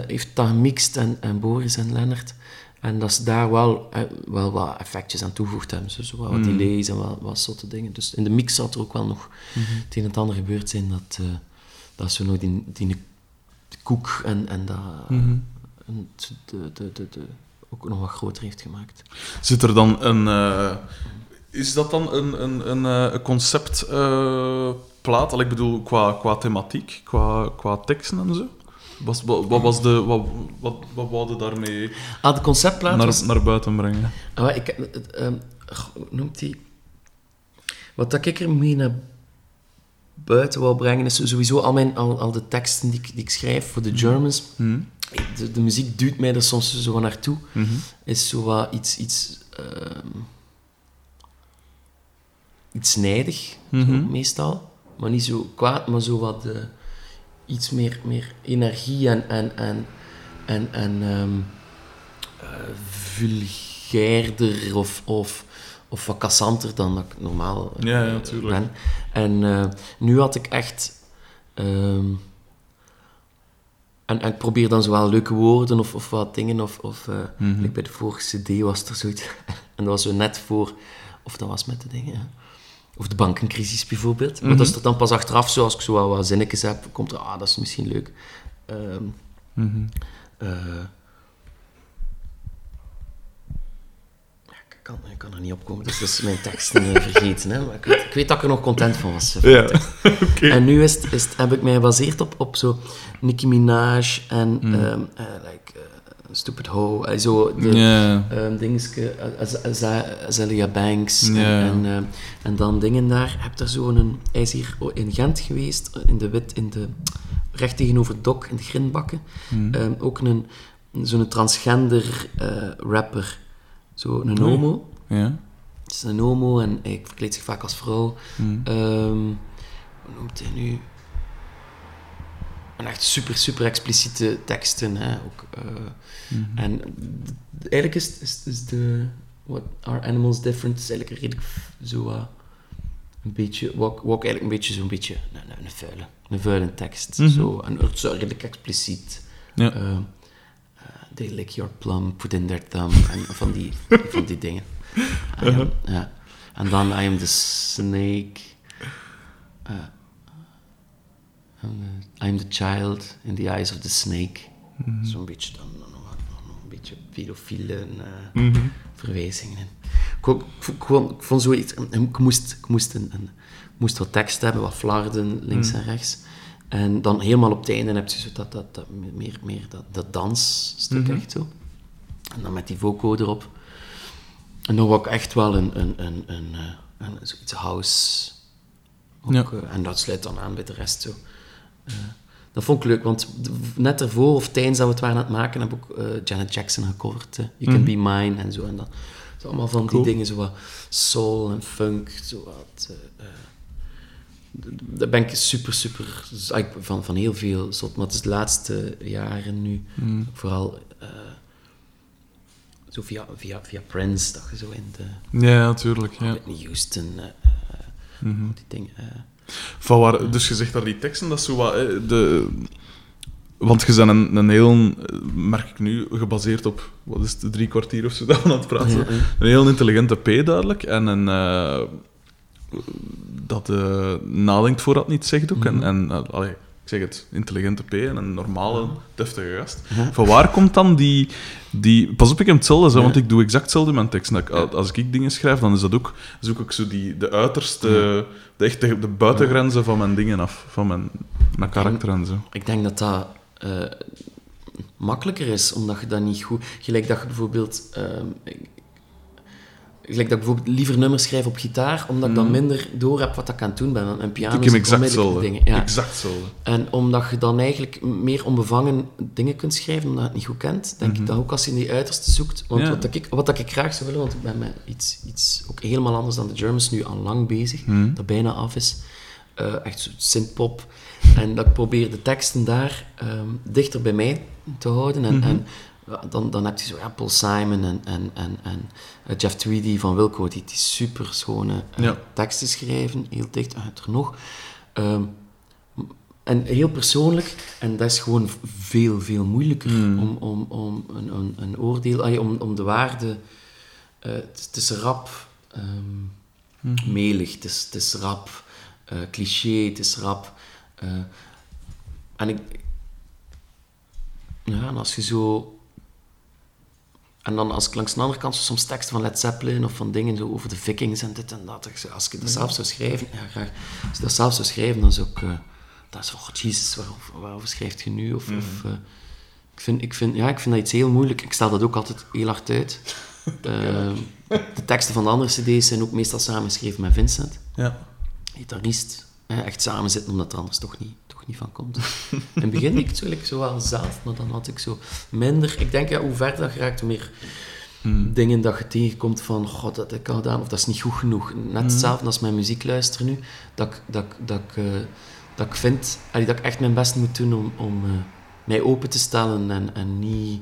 heeft dat gemixt en, en Boris en Lennart. En dat ze daar wel, wel wat effectjes aan toegevoegd hebben. Dus wat Mm. delays en wat, wat zotte dingen. Dus in de mix zou er ook wel nog Mhm. het een en het ander gebeurd zijn dat, dat ze nog die, die de koek en, en dat Mhm. en het- de, de, de, de, ook nog wat groter heeft gemaakt. Zit er dan een... eh, is dat dan een, een, een, eh, een conceptplaat? Al ik bedoel, qua, qua thematiek, qua, qua teksten en zo? Was, wat, wat was de... Wat, wat, wat wou je daarmee Ah, de conceptplaat was... naar, naar buiten brengen? Ah, ik, ehm, hoe noemt die? Wat dat ik ermee naar buiten wou brengen, is sowieso al, mijn, al, al de teksten die ik, die ik schrijf voor de Germans. Mhm. De, de muziek duwt mij er soms zo naartoe. Mhm. Is zo wat iets... iets ehm, iets nijdig, zo, Mhm. meestal. Maar niet zo kwaad, maar zo wat... eh, iets meer, meer energie en... en, en, en, en ehm, eh, vulgairder of, of, of wat kassanter dan dat ik normaal eh, Ja, ja, ben. En eh, nu had ik echt... ehm, en, en ik probeer dan zowel leuke woorden of, of wat dingen, of, of eh, Mhm. like bij de vorige cd was er zoiets... [LAUGHS] en dat was zo net voor... Of dat was met de dingen. Of de bankencrisis bijvoorbeeld. Maar Mhm. dat is er dan pas achteraf, zo als ik zo wat, wat zinnetjes heb, komt er, ah, dat is misschien leuk. Ja, kan, ik kan er niet op komen, dus dat is mijn teksten eh, vergeten. Hè? Maar ik, weet, ik weet dat ik er nog content van was. Ja, [LAUGHS] oké. En nu is het, is het- heb ik mij gebaseerd op, op zo Nicki Minaj en Mm. ehm, eh, like, eh, Stupid Ho, eh, zo de, Ja. Ehm dingetje, Az- Az- Azealia Banks en, Ja. en, en dan dingen daar. Heb er zo'n, hij is hier in Gent geweest, in de wit, in de, recht tegenover dok, in de grindbakken. Mhm. Ehm, ook een, zo'n transgender rapper, zo een Oei. homo. Ja. Het is een homo en hij verkleedt zich vaak als vrouw. Ehm, hoe noemt hij nu? En echt super, super expliciete teksten. Hè? Ook, eh, Mhm. En eigenlijk is, is, is de... What are animals different? is eigenlijk redelijk zo... eh, een beetje... Ook eigenlijk een beetje zo'n beetje... Een, een, een vuile. Een vuile tekst. Mhm. Zo, en het is zo redelijk expliciet. Ja. Eh, eh, they lick your plum, put in their thumb. En van die, van die dingen. En, Uh-huh. ja. en dan I am the snake. Eh, I'm the- I'm the child in the eyes of the snake. Mhm. Zo'n beetje dan nog, nog, nog een beetje pedofiele eh, Mhm. verwijzingen in. Ik, ik, vond- ik, vond- ik vond zoiets... Ik moest, ik moest, een, moest wat tekst hebben, wat flarden links en rechts. En dan helemaal op het einde heb je zo dat, dat, dat meer, meer dat, dat dansstuk Mhm. echt zo. En dan met die voco erop. En dan ik echt wel een, een, een, een, eh, een, zoiets house. Ook, Ja. eh, en dat sluit dan aan bij de rest zo. Eh, dat vond ik leuk, want net ervoor of tijdens dat we het waren aan het maken, heb ik ook Janet Jackson gecoverd. you Can Mhm. Be Mine en zo. En allemaal van Cool. die dingen, zo wat soul en funk, zo wat... daar ben ik super, super... Van, van heel veel zot. Maar het is de laatste jaren nu Mm. vooral... eh, zo via, via, via Prince, dat je zo in de... Ja, natuurlijk. Ja. Houston, Mhm. die dingen... Van waar, dus je zegt dat die teksten, dat is zo wat... De, want je bent een, een heel, merk ik nu, gebaseerd op, wat is het, drie kwartier of zo dat we aan het praten zijn. Ja, ja. Een heel intelligente P duidelijk. En een... dat nadenkt voor dat niet zegt ook. Mhm. En, en eh, allee, ik zeg het, intelligente P en een normale, deftige gast. Ja. Van waar komt dan die... die pas op, ik heb hetzelfde, zo, want ik doe exact hetzelfde met. Dat ik- Als ik dingen schrijf, dan is dat ook, zoek ik zo die, de uiterste... De, echte, de buitengrenzen van mijn dingen af. Van mijn, mijn karakter en zo. Ik denk dat dat eh, makkelijker is, omdat je dat niet goed... Gelijk dat je bijvoorbeeld... ehm, gelijk dat ik bijvoorbeeld liever nummers schrijf op gitaar, omdat ik dan minder door heb wat ik aan het doen ben. En piano Mhm. ik is exact dingen. Ja. Exact hetzelfde. En omdat je dan eigenlijk meer onbevangen dingen kunt schrijven, omdat je het niet goed kent, denk ik dat ook als je in die uiterste zoekt. Want Mhm. Ja. wat, dat ik, wat dat ik graag zou willen, want ik ben met iets, iets ook helemaal anders dan de Germans nu al lang bezig, Mhm. dat bijna af is. Eh, echt zo synthpop. En dat ik probeer de teksten daar ehm, dichter bij mij te houden. En, Mhm. en dan, dan heb je zo ja, Paul Simon en, en, en, en eh, Jeff Tweedy van Wilco, die, die super schone eh, Ja. teksten schrijven, heel dicht uit er nog. Ehm, en heel persoonlijk, en dat is gewoon veel, veel moeilijker Hmm. om, om, om een, een, een oordeel, ah, om, om de waarde. eh, het, is- rap, Mhm. melig, het is, het is rap, eh, cliché, het is rap. eh, en ik. Ja, en als je zo. En dan als ik langs de andere kant soms teksten van Led Zeppelin of van dingen zo over de vikings en dit en dat. Als ik dat zelf zou schrijven, ja graag. Als ik dat zelf zou schrijven, dan zou ik. eh dat is oh jezus, waarover, waarover schrijft je nu? Of, of, eh, ik, vind, ik, vind, ja, ik vind dat iets heel moeilijk. Ik stel dat ook altijd heel hard uit. [LAUGHS] Eh, de teksten van de andere cd's zijn ook meestal samengeschreven met Vincent Ja. gitarist echt samen zitten, omdat er anders toch niet, toch niet van komt. In het begin deed ik het zo, like, zo wel zelf, maar dan had ik zo minder... Ik denk, ja, hoe verder dat je raakt, hoe meer dingen dat je tegenkomt van, god, dat heb ik al gedaan, of dat is niet goed genoeg. Net hetzelfde als mijn muziek luisteren nu, dat ik, dat, dat, ik, eh, dat ik vind, allee, dat ik echt mijn best moet doen om, om eh, mij open te stellen en, en niet,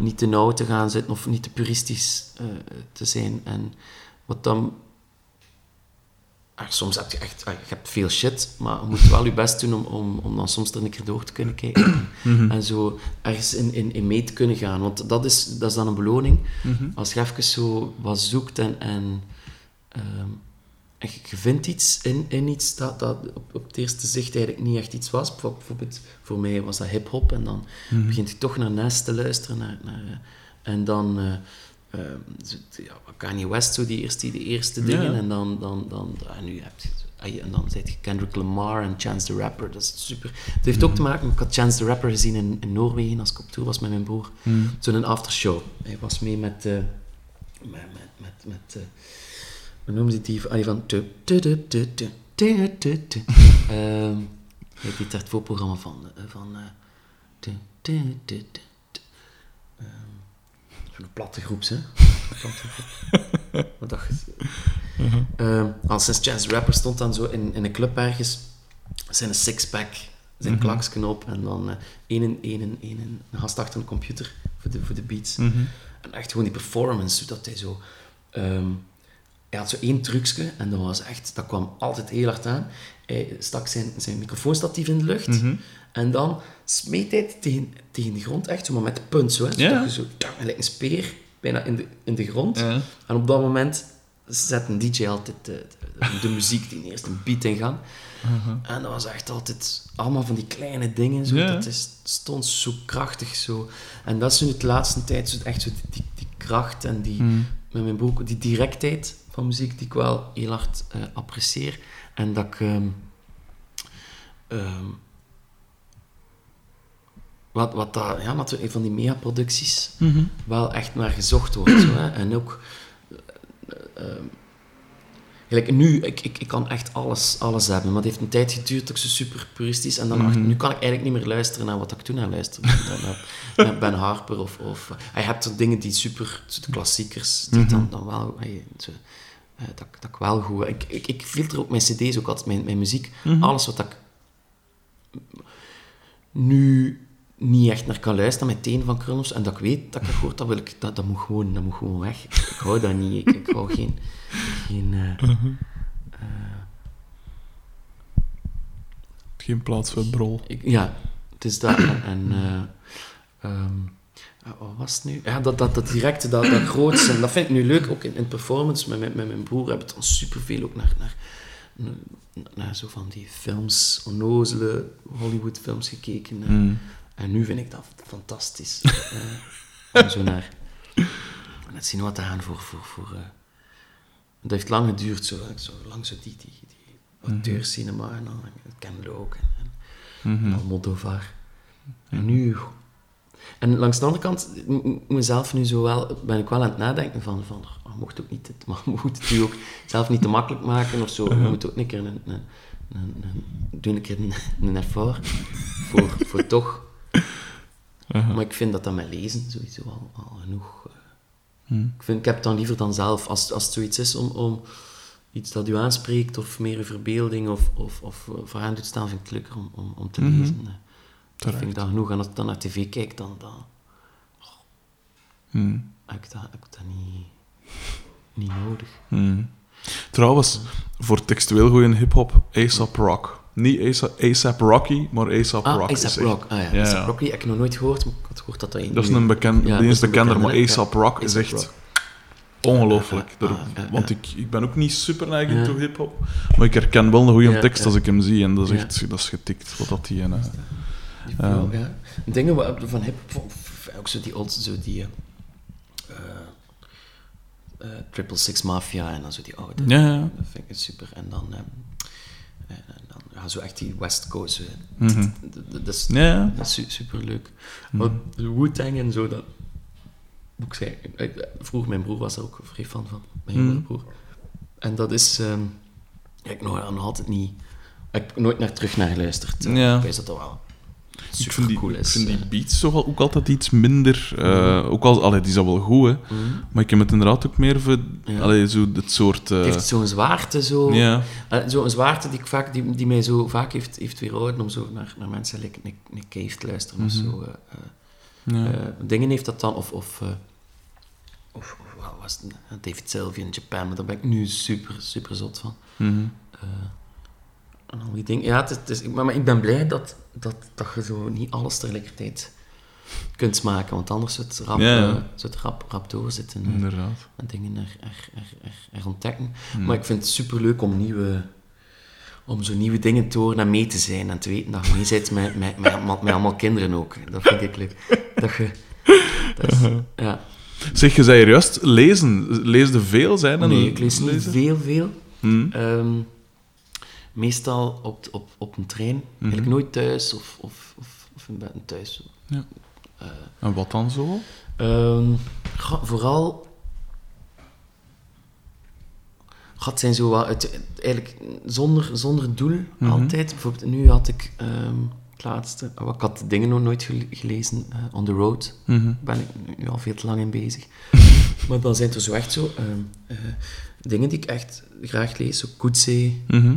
niet te nauw te gaan zitten, of niet te puristisch eh, te zijn. En wat dan Ah, soms heb je echt ah, je hebt veel shit, maar je moet wel je best doen om, om, om dan soms er een keer door te kunnen kijken. [CLEARS THROAT] En zo ergens in, in, in mee te kunnen gaan. Want dat is, dat is dan een beloning. Als je even zo wat zoekt en, en, ehm, en je, vindt iets in, in iets dat, dat op, op het eerste zicht eigenlijk niet echt iets was. Bijvo- Bijvoorbeeld, voor mij was dat hip-hop. En dan begint je toch naar Nest te luisteren. Naar, naar, en dan. eh, ehm, ja, Kanye West, zo die eerste, die eerste dingen. Ja. En dan, dan, dan, en nu heb je, ah, je- en dan zit je Kendrick Lamar en Chance the Rapper. Dat is super. Het heeft ook te maken, ik had Chance the Rapper gezien in, in Noorwegen als ik op tour was met mijn broer. Zo'n aftershow. Hij was mee met, eh, met, met, met, met eh, hoe noemde die, ah, die van... tu- tu- tu- tu- tu- tu- tu- tu. [LAUGHS] Ehm, daar het voorprogramma van. eh, van tu- tu- tu- tu- tu. Zo'n platte groeps, hè. [LAUGHS] Wat dacht je? Ehm, als Chance Rapper stond dan zo in, in een club ergens, zijn een sixpack, zijn klaksken op en dan eh één, en- één, en- één, en- een gast achter een computer voor de, voor de beats. En echt gewoon die performance, dat hij zo... ehm, hij had zo één trucje en dat was echt... Dat kwam altijd heel hard aan. Hij stak zijn, zijn microfoonstatief in de lucht en dan smeet hij het tegen, tegen de grond, echt zo, maar met de punt zo, hè. Ja. je zo... Lijkt een speer, bijna in de, in de grond. Ja. En op dat moment zet een DJ altijd de, de, de muziek, die eerst een beat in gang. En dat was echt altijd allemaal van die kleine dingen. Zo, Ja. Dat is, stond zo krachtig zo. En dat is nu de laatste tijd zo, echt zo die, die, die kracht en die, met mijn boek, die directheid van muziek die ik wel heel hard eh, apprecieer. En dat ik... ehm, ehm, wat, wat dat, ja, natuurlijk van die megaproducties wel echt naar gezocht wordt. Zo, hè. En ook... eh, ehm, Gelijk nu, ik, ik, ik kan echt alles, alles hebben, maar het heeft een tijd geduurd dat ik zo super puristisch en dan ik, nu kan ik eigenlijk niet meer luisteren naar wat ik toen aan luisterde. [LAUGHS] naar, naar Ben Harper of... of eh, je hebt dingen die super, de klassiekers, die dan, dan wel... eh, zo, eh, dat, dat ik wel goed... Ik, ik, ik filter ook mijn cd's, ook altijd mijn, mijn muziek. Mhm. Alles wat ik nu niet echt naar kan luisteren met tenen van Kronos en dat ik weet dat ik dat hoort, dat, wil ik, dat, dat, moet gewoon, dat moet gewoon weg. Ik, ik hou dat niet. Ik, ik hou geen... geen eh, Geen plaats voor brol. ik, ja, het is dat. En... eh, ja, wat was het nu? Ja, dat, dat, dat directe, dat, dat grootste. En dat vind ik nu leuk, ook in, in performance. Met, met, met mijn broer hebben we dan superveel ook naar, naar, naar, naar zo van die films, onnozele Hollywood-films gekeken. eh. Mm. En nu vind ik dat fantastisch. eh, [LAUGHS] om zo naar... Zien wat te gaan voor... voor, voor eh, dat heeft lang geduurd, zo, zo lang zo die, die, die auteurscinema en dan Ken Loach en, en Mhm. Almodovar. En nu... En langs de andere kant, mezelf nu zo wel, ben ik wel aan het nadenken van, van oh, mocht ook niet, het, [LAUGHS] maar we moeten het u ook zelf niet te makkelijk maken of zo. We moeten ook een keer een, een, een, een, doen een keer een, een effort voor, voor toch. Maar ik vind dat dat met lezen sowieso al, al genoeg. eh. Ik, vind, ik heb het dan liever dan zelf, als, als het zoiets is om, om iets dat u aanspreekt, of meer uw verbeelding, of, of, of eh, vooraan doet staan, vind ik het leuker om, om, om te lezen. eh. Dat vind ik dan genoeg. En als ik dan naar tv kijk, dan, dan Mm. heb ik dat, heb ik dat niet, niet nodig. Mm. Trouwens, voor textueel goede hip-hop, ASAP Rock. Niet ASAP, ASAP Rocky, maar ASAP Ah, Rock. is A$AP echt- Rock. Ah ja, Ja, A$AP ja. Rocky heb ik nog nooit gehoord, maar ik had gehoord dat dat een... Dat is een bekend, Ja, die is bekender, maar ASAP. Rock is echt Rock. ongelooflijk. Ja, ja, ja. Want ik, ik ben ook niet super neigend toe hip-hop, maar ik herken wel een goede tekst als ik hem zie en dat is echt dat is getikt. Wat dat die en, eh, flow, ja. Dingen waar- van hip ook zo die old, zo die eh, eh, eh, Triple Six Mafia en dan zo die oude. Ja, ja. Dat vind ik super. En dan, ehm, en dan ja, zo echt die West Coast. eh, Mhm. d- d- d- Dat is, Ja, dat is su- super leuk. Mhm. Wu-Tang en zo, dat. Ik zeggen, ik- vroeger, mijn broer was er ook vrij fan van, mijn Mhm. jongere broer. En dat is. ja, ik nog, nog altijd niet. Ik heb nooit naar terug naar geluisterd. Eh, Ja. Ik weet dat dat wel Ik super vind die, cool ik is. vind die eh. beats toch ook altijd iets minder. eh, Ook al, allee, die is al wel goed, hè. Mhm. Maar ik heb het inderdaad ook meer voor. Ja. Allee, zo het soort. eh, Het heeft zo'n zwaarte, zo. ja. Eh, zo'n zwaarte die, ik vaak, die, die mij zo vaak heeft, heeft weerhouden om zo naar, naar mensen like Nick Cave te luisteren. Of Mhm. zo. eh, eh, ja. eh, dingen heeft dat dan, of, of, eh, of, of wat was het, Eh, David Sylvie in Japan, maar daar ben ik nu super, super zot van. Mhm. Eh, en al die dingen. Ja, het is, het is- maar, maar ik ben blij dat, dat, dat je zo niet alles tegelijkertijd kunt maken, want anders zou het rap, Ja, ja. eh, zou het rap, rap doorzitten. Inderdaad. en dingen er, er, er, er, er ontdekken. Hmm. Maar ik vind het superleuk om nieuwe... Om zo nieuwe dingen te horen en mee te zijn en te weten dat je mee bent met, met, met, allemaal- met allemaal kinderen ook. Dat vind ik leuk. Dat je... Dat is, [LAUGHS] ja. Zeg, je zei juist lezen. Leesde veel zijn? Nee, ik lees niet lezen? veel, veel. Hmm. Ehm, meestal op, op, op een trein. Mhm. Eigenlijk nooit thuis of, of, of, of in bed thuis. Ja. Eh, En wat dan zo? Ehm, ga- vooral. Ga, Het zijn zo wat, het, eigenlijk zonder, zonder doel Mhm. altijd. Bijvoorbeeld, nu had ik ehm, het laatste. oh, ik had de dingen nog nooit gele- gelezen. eh, On the Road. Daar ben ik nu al veel te lang in bezig. [LAUGHS] maar dan zijn er zo echt zo ehm, eh, dingen die ik echt graag lees. Zo Koetsee. Mhm.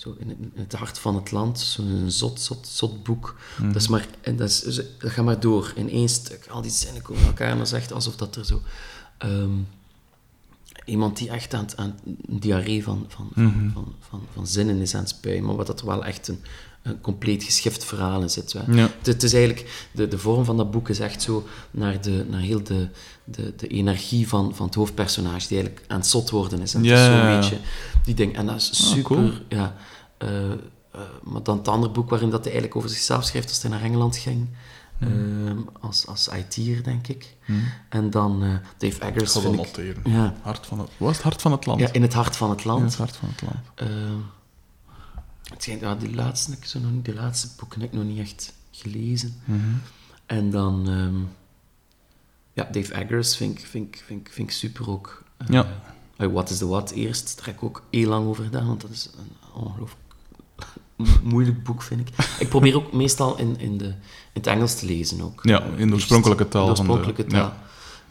Zo in, in het hart van het land, zo'n zot, zot, zot boek. Mhm. Dat, is maar, en dat, is, dat gaat maar door in één stuk. Al die zinnen komen elkaar en dat is echt alsof dat er zo... ehm, iemand die echt aan, aan een diarree van, van, van, Mhm. van, van, van zinnen is aan het spuien, maar wat dat wel echt een, een compleet geschift verhaal in zit. Hè. Ja. Het, het is eigenlijk, de, de vorm van dat boek is echt zo naar, de, naar heel de, de, de energie van, van het hoofdpersonage, die eigenlijk aan het zot worden is. En het is Ja, ja. beetje die ding. En dat is Ah, super. cool. Ja, eh, eh, maar dan het andere boek waarin dat hij eigenlijk over zichzelf schrijft als hij naar Engeland ging. ehm, als, als IT'er, denk ik. En dan eh, Dave Ik Eggers. ga dat vind ik, noteren. ja, Hart van het, wat is het hart van het land? ja, in het hart van het land. het hart van het land. Ehm, het ja, die laatste, ik zo nog niet, die laatste boeken heb ik nog niet echt gelezen. Mhm. En dan, ehm, ja, Dave Eggers vind ik, vind ik, vind ik, vind ik super ook. Eh, Ja. eh, What is the What eerst, daar heb ik ook heel lang over gedaan, want dat is een ongelooflijk mo- [LAUGHS] moeilijk boek, vind ik. Ik probeer ook meestal in, in, de, in het Engels te lezen ook. Ja, in de oorspronkelijke taal In de van de- oorspronkelijke taal.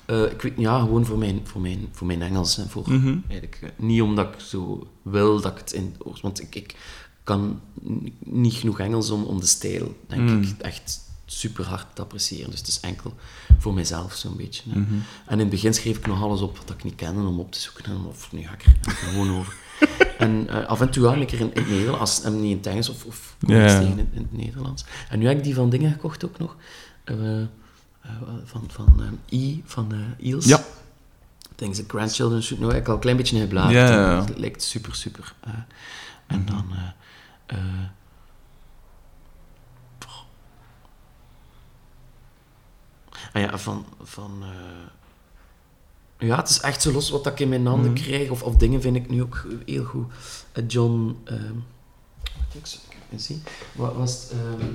Eh, ik weet, ja, gewoon voor mijn, voor mijn, voor mijn Engels. Hè, voor, Mhm. eigenlijk, eh, niet omdat ik zo wil dat ik het in... Want ik, ik kan niet genoeg Engels om, om de stijl, denk Mm. ik, echt super hard te appreciëren. Dus het is enkel voor mezelf zo'n beetje. Mhm. En in het begin schreef ik nog alles op wat ik niet kende om op te zoeken. En of nu ga ik er [LAUGHS] gewoon over. En eh, af en toe hang ik er in, in het Nederlands, en niet in het Engels of, of in, in het Nederlands. En nu heb ik die van dingen gekocht ook nog. Eh, van van I, van Iels. Ja. Things that Grandchildren Should Know. Ik al een klein beetje. Ja, ja, ja. Het lijkt super, super. en dan... eh, eh, goh. ah ja, van... van eh, ja, het is echt zo los wat ik in mijn handen Mhm. krijg. Of, of dingen vind ik nu ook heel goed. Eh, John... ehm wat ik zo even zien. Wat was het? ehm,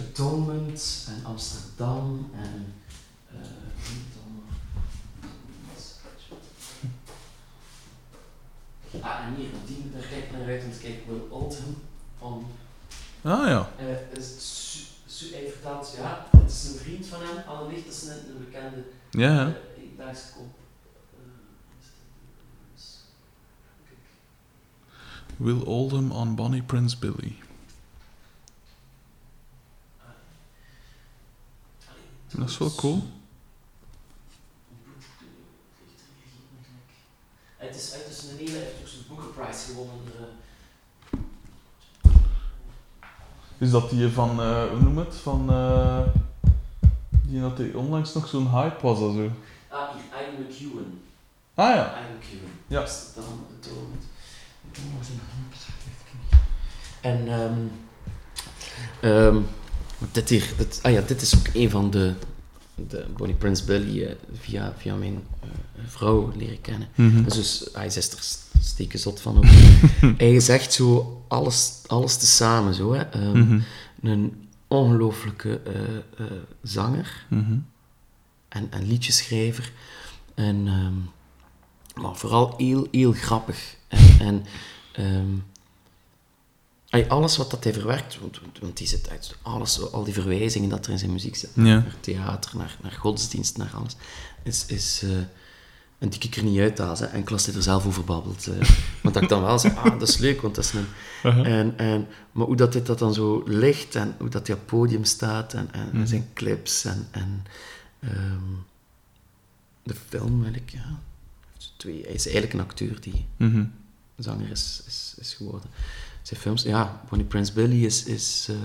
Atonement en Amsterdam en... eh, [LAUGHS] Ah, en hier, die daar kijk naar uit, want kijk, Will Oldham van... Ah ja. eh, is het Su- Su- hij vertelt, ja, het is een vriend van hem, allicht dat is een, een bekende Ja, eh, kop. Eh, is kijk. Will Oldham on Bonnie Prince Billy. Dat is wel cool. Het is uit dus een hele, heeft ook zo'n Booker Prize gewonnen. eh, Is dat die van, eh, hoe noem het? Van, eh, die dat die onlangs nog zo'n hype was of zo. Ah, Ian McEwan. Ah ja. Ian McEwan. Ja. Amsterdam, Atonement. En, ehm ehm, dit hier, dit, ah ja, dit is ook een van de, de Bonnie Prince Billy eh, via, via mijn vrouw leren kennen. Mhm. Dus, dus hij is er st- steken zot van ook. [LAUGHS] hij is echt zo alles, alles tezamen zo, hè. Ehm, Mhm. Een ongelooflijke eh, eh, zanger Mhm. en, en liedjeschrijver. En, ehm, maar vooral heel, heel grappig. En, en ehm, alles wat dat hij verwerkt, want, die zit uit alles, al die verwijzingen dat er in zijn muziek zitten, Ja. naar theater, naar, naar godsdienst, naar alles, is... is eh, en die kijk er niet uit hè. enkel als hij er zelf over babbelt. eh. [LAUGHS] want dat ik dan wel zeg, ah, dat is leuk, want dat is een... Uh-huh. En, en, maar hoe dat dit dat dan zo ligt en hoe dat hij op het podium staat en, en Mhm. zijn clips en, en ehm, de film, eigenlijk, ja. Twee, hij is eigenlijk een acteur die Mhm. zanger is, is, is geworden. Zijn films, ja, Bonnie Prince Billy is... is eh,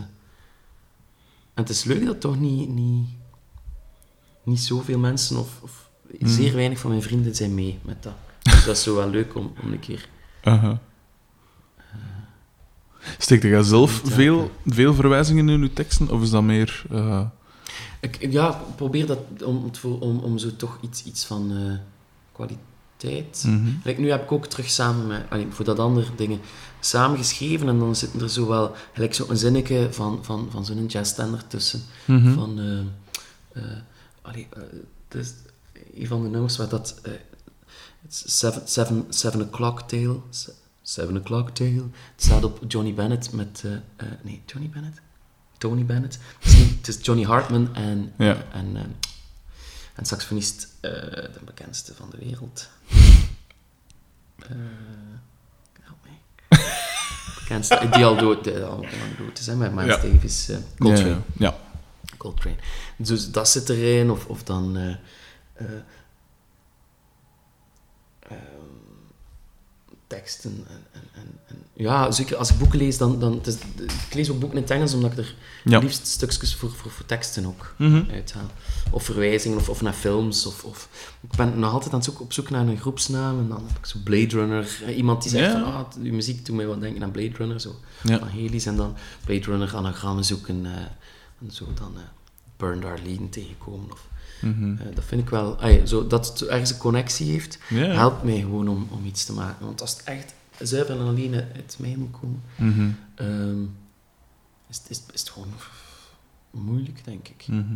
en het is leuk dat toch niet, niet, niet zoveel mensen of, of Mhm. zeer weinig van mijn vrienden zijn mee met dat. [LAUGHS] Dus dat is zo wel leuk om, om een keer... Uh-huh. Steekt jij zelf veel, veel verwijzingen in uw teksten? Of is dat meer... eh, Ik, ja, ik probeer dat om, om, om zo toch iets, iets van eh, kwaliteit. Like, nu heb ik ook terug samen met, allee, voor dat andere dingen, samen geschreven en dan zitten er zo wel, gelijk zo een zinnetje van, van, van zo'n jazzstender tussen. Mhm. Van, eh eh, allee, eh, het is een van de nummers waar dat, het is seven, seven, seven O'Clock Tale, Se- Seven O'Clock Tale, het staat op Johnny Bennett met, eh, eh, nee, Johnny Bennett? Tony Bennett. Het is, niet- het is Johnny Hartman en, Ja. en, en saxofonist, de bekendste van de wereld. Help me. bekendste, die al dood, die al, dood is, hè, met Miles Ja. Davis, eh, Coltrane. Ja, ja. Coltrane. Dus dat zit erin, of, of dan... eh, eh, ehm, teksten en, en, en, en- Ja, zeker als ik boeken lees, dan... dan het is, ik lees ook boeken in het Engels, omdat ik er Ja. liefst stukjes voor, voor, voor teksten ook Mhm. uithaal. Of verwijzingen, of, of naar films, of, of... Ik ben nog altijd aan het zoeken, op zoek naar een groepsnaam, en dan heb ik zo Blade Runner. Iemand die zegt Ja. van, ah, uw muziek doet mij wat denken aan Blade Runner, zo. Ja. Van Heli's, en dan Blade Runner anagrammen zoeken, eh, en zo dan... eh Burned Arlene tegenkomen, of... Mhm. Eh, dat vind ik wel... zo, dat het ergens een connectie heeft, helpt mij gewoon om, om iets te maken. Want als het echt zuiver en alleen uit mij moet komen, Mhm. ehm, is, het- is, is het gewoon moeilijk, denk ik. Mhm.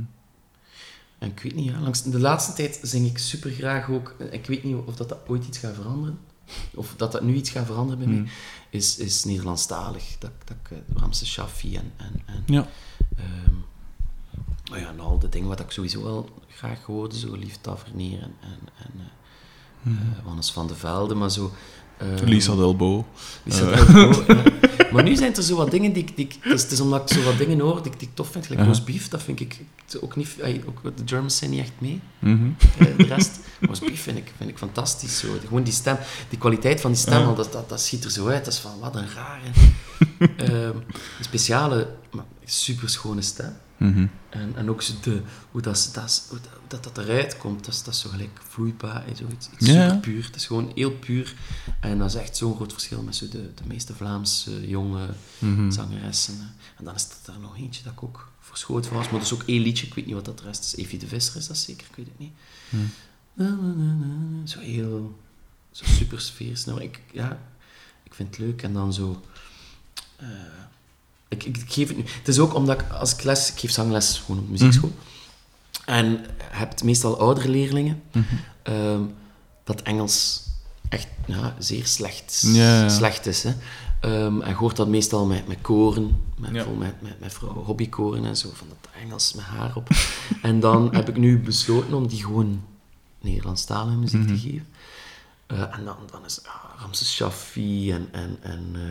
En ik weet niet, ja, langs de laatste tijd zing ik super graag ook... Ik weet niet of dat, dat ooit iets gaat veranderen. Of dat dat nu iets gaat veranderen bij mij. Is, is Nederlandstalig. Dat, dat ik eh, Ramse Shaffi en... en, en Ja. ehm, Maar ja, en al de dingen wat ik sowieso wel graag hoorde, zo Lief Tavernier en, en, en eh, eh, Wannes van de Velde, maar zo... eh, Lisa Delbo. Lisa Delbo, ja. [LAUGHS] Maar nu zijn er zo wat dingen die ik... Die, ik- het, is, het is omdat ik zo wat dingen hoor die, ik- die ik tof vind. Gelijk roast beef, dat vind ik ook niet... Ook, de Germans zijn niet echt mee. Mhm. Eh, de rest, roast beef vind ik, vind ik fantastisch. Zo. Gewoon die stem, die kwaliteit van die stem, want dat, dat, dat schiet er zo uit. Dat is van, wat een rare... [LAUGHS] Ehm, een speciale, maar super schone stem. Mhm. En, en ook zo de, hoe, dat, dat, hoe dat, dat, eruit komt, dat is, dat is zo gelijk vloeibaar en zoiets. Iets super puur. Het is gewoon heel puur. En dat is echt zo'n groot verschil met zo de, de meeste Vlaamse jonge Mhm. zangeressen. En dan is er daar nog eentje dat ik ook verschoten van was. Maar dat is ook één liedje, ik weet niet wat dat de rest is. Evie de Visser is dat zeker, ik weet het niet. Na, na, na, na. Zo heel, zo super. Nou, ik, ja, ik vind het leuk. En dan zo... eh, ik, ik, ik geef het nu... Het is ook omdat ik, als ik les... Ik geef zangles gewoon op muziekschool. En je hebt meestal oudere leerlingen. Mhm. ehm, dat Engels echt ja, zeer slecht, Ja, ja. slecht is. Hè. Ehm, en je hoort dat meestal met, met koren, met, Ja. met, met, met vrouwen, hobbykoren en zo, van dat Engels met haar op. [LAUGHS] en dan [LAUGHS] heb ik nu besloten om die gewoon Nederlandstalige muziek Mhm. te geven. Eh, en dan, dan is ja, Ramses Shaffi en, en, en eh,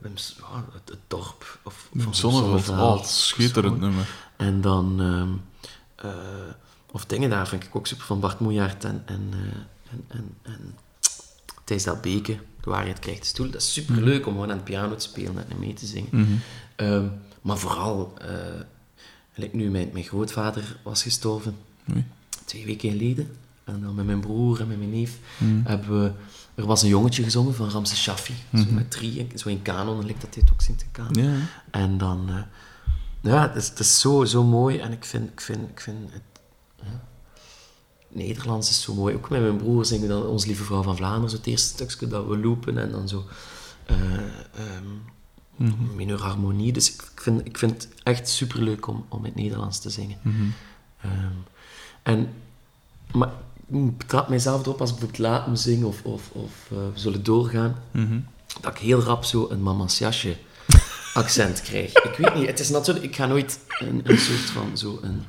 Wim S- ja, het, het dorp. Of, van. Sonneveld. Oh, schitterend Gewoon. nummer. En dan... ehm, eh, of dingen daar vind ik ook super van Bart Moejaert en, en, eh, en, en, en Thijs Delbeke. De waarheid krijgt de stoel. Dat is super leuk om gewoon aan het piano te spelen en mee te zingen. Mhm. Ehm, maar vooral, eh like nu mijn, mijn grootvader was gestorven, twee weken geleden. En dan met mijn broer en met mijn neef Mhm. hebben we... Er was een jongetje gezongen van Ramses Shaffi. Zo Mhm. met drie, zo in kanon, lijkt dat dit ook zingt in kanon. Ja. En dan... eh, ja, het is, het is zo, zo mooi. En ik vind, ik vind, ik vind het... ja, Nederlands is zo mooi. Ook met mijn broer zingen we dan Ons Lieve Vrouw van Vlaanderen. Zo het eerste stukje dat we loopen. En dan zo... mineur harmonie. Dus ik ik vind, ik vind het echt superleuk om, om in het Nederlands te zingen. Mhm. Ehm, en, maar betrap mijzelf erop als ik bijvoorbeeld laat me zingen of, of, of eh, we zullen doorgaan, Mhm. dat ik heel rap zo een mama's jasje [LAUGHS] accent krijg. Ik weet niet, het is natuurlijk, ik ga nooit een, een soort van zo een,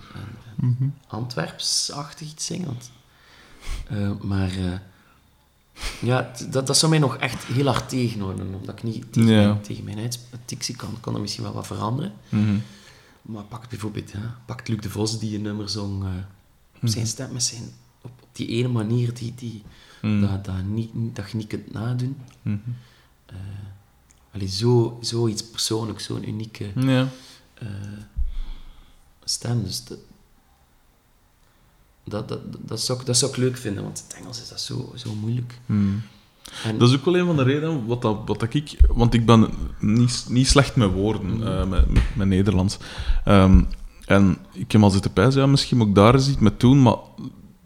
Mhm. Antwerps-achtig iets zingen. want, eh, maar eh, ja, dat, dat zou mij nog echt heel hard tegenhouden, omdat ik niet tegen, mijn, tegen mijn kan, kan dat misschien wel wat veranderen. Mhm. Maar pak bijvoorbeeld, ja, pakt Luc de Vos die een nummer zong, op zijn stem met zijn, die ene manier die, die, Mhm. dat, dat, niet, dat je niet kunt nadoen. Eh allee, zo, zoiets persoonlijks, zo'n unieke Ja. eh, stem. Dus dat, dat, dat, dat, zou, ik- dat zou ik leuk vinden, want in het Engels is dat zo, zo moeilijk. En, Dat is ook wel een van de redenen wat, dat, wat dat ik... Want ik ben niet, niet slecht met woorden, eh, met, met, met Nederlands. Ehm, en ik heb al zitten pijzen, ja, misschien moet ik daar eens iets mee doen, maar...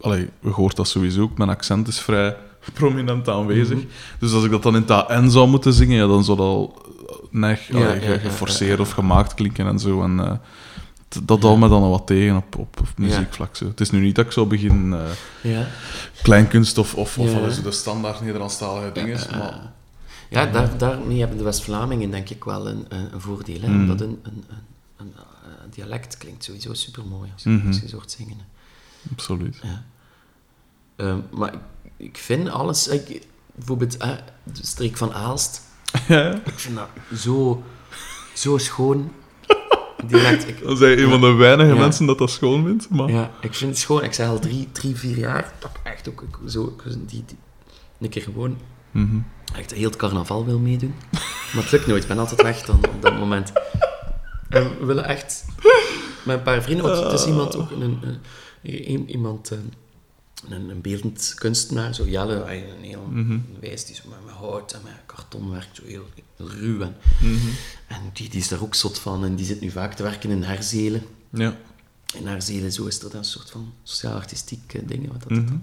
Allee, je hoort dat sowieso ook, mijn accent is vrij prominent aanwezig. Mhm. Dus als ik dat dan in het N zou moeten zingen, ja, dan zou dat al neig, Ja, allee, ja, ja, geforceerd of gemaakt klinken en zo. En, eh, dat houdt me dan al wat tegen op, op, op muziekvlak. Zo. Het is nu niet dat ik zo begin eh, ja, kleinkunst of, of, of zo de standaard Nederlandstalige dingen. ja, maar, ja daar, daarmee hebben de West-Vlamingen denk ik wel een, een, een voordeel. Hè? Mhm. Omdat een, een, een, een, eh, dialect klinkt sowieso super mooi als, je- Mhm. als je zo hoort zingen. absoluut. Ja. Ehm, maar ik, ik vind alles, ik, bijvoorbeeld eh, de streek van Aalst, [LAUGHS] Ja, ik vind dat zo, zo schoon. Dialect. Ik, dan zijn een van de weinige Ja. mensen dat dat schoon vindt. Maar... Ja, ik vind het schoon. Ik zei al drie, drie vier jaar dat echt ook ik zo die, die, een keer gewoon Mhm. echt heel het carnaval wil meedoen. Maar het lukt nooit. Ik ben altijd weg dan op dat moment. En we willen echt met een paar vrienden, want het is iemand ook een, een, een- iemand eh, een, een beeldend kunstenaar, zo Jelle, hij een heel Mhm. wijs, die zo met, met hout en met karton werkt, zo heel, heel ruw. En, Mhm. en die, die is daar ook zot van en die zit nu vaak te werken in Herzelen. Ja. In Herzelen, zo is dat een soort van sociaal-artistiek eh, dingen. Wat dat Mhm.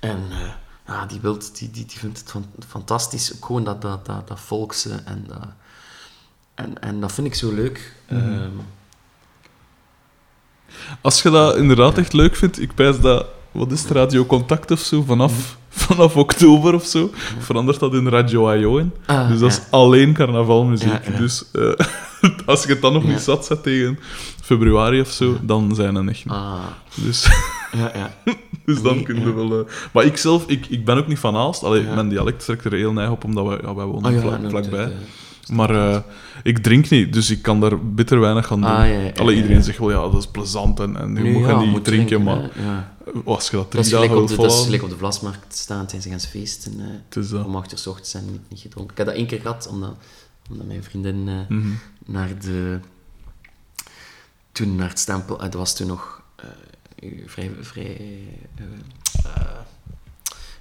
en eh, ja, die, wilt, die, die, die vindt het fan- fantastisch. Ook gewoon dat, dat, dat, dat volkse en dat... En, en dat vind ik zo leuk. Mhm. Ehm, Als je dat inderdaad echt leuk vindt, ik pijs dat... Wat is het, Radio Contact of zo? Vanaf, vanaf oktober of zo verandert dat in Radio IO in. ah, Dus dat is alleen carnavalmuziek. Ja. Dus eh, [LAUGHS] Als je het dan nog niet zat zet tegen februari of zo, dan zijn er echt niet. Ah, Dus, [LAUGHS] ja, ja. [LAUGHS] dus dan Nee, kun je ja. wel... eh, Maar ik zelf, ik, ik ben ook niet van Aalst. Allee, mijn dialect trekt er heel neig op, omdat wij, ja, wij wonen Ah, vlak, vlakbij. Maar eh, ik drink niet, dus ik kan daar bitter weinig aan doen. Ah, ja, ja, Allee, ja, iedereen zegt wel, ja, dat is plezant en, en je moet gaan niet moet drinken, maar. Als je dat drie is, dagen gelijk op wilt de, dat is volhouden, gelijk op de Vlasmarkt staan tijdens gaan feesten. eh het is dat. om acht uur ochtends en niet, niet gedronken. Ik heb dat één keer gehad, omdat, omdat mijn vriendin eh, Mhm. naar de... Toen naar het stempel... eh, dat was toen nog eh, vrij... vrij eh, eh,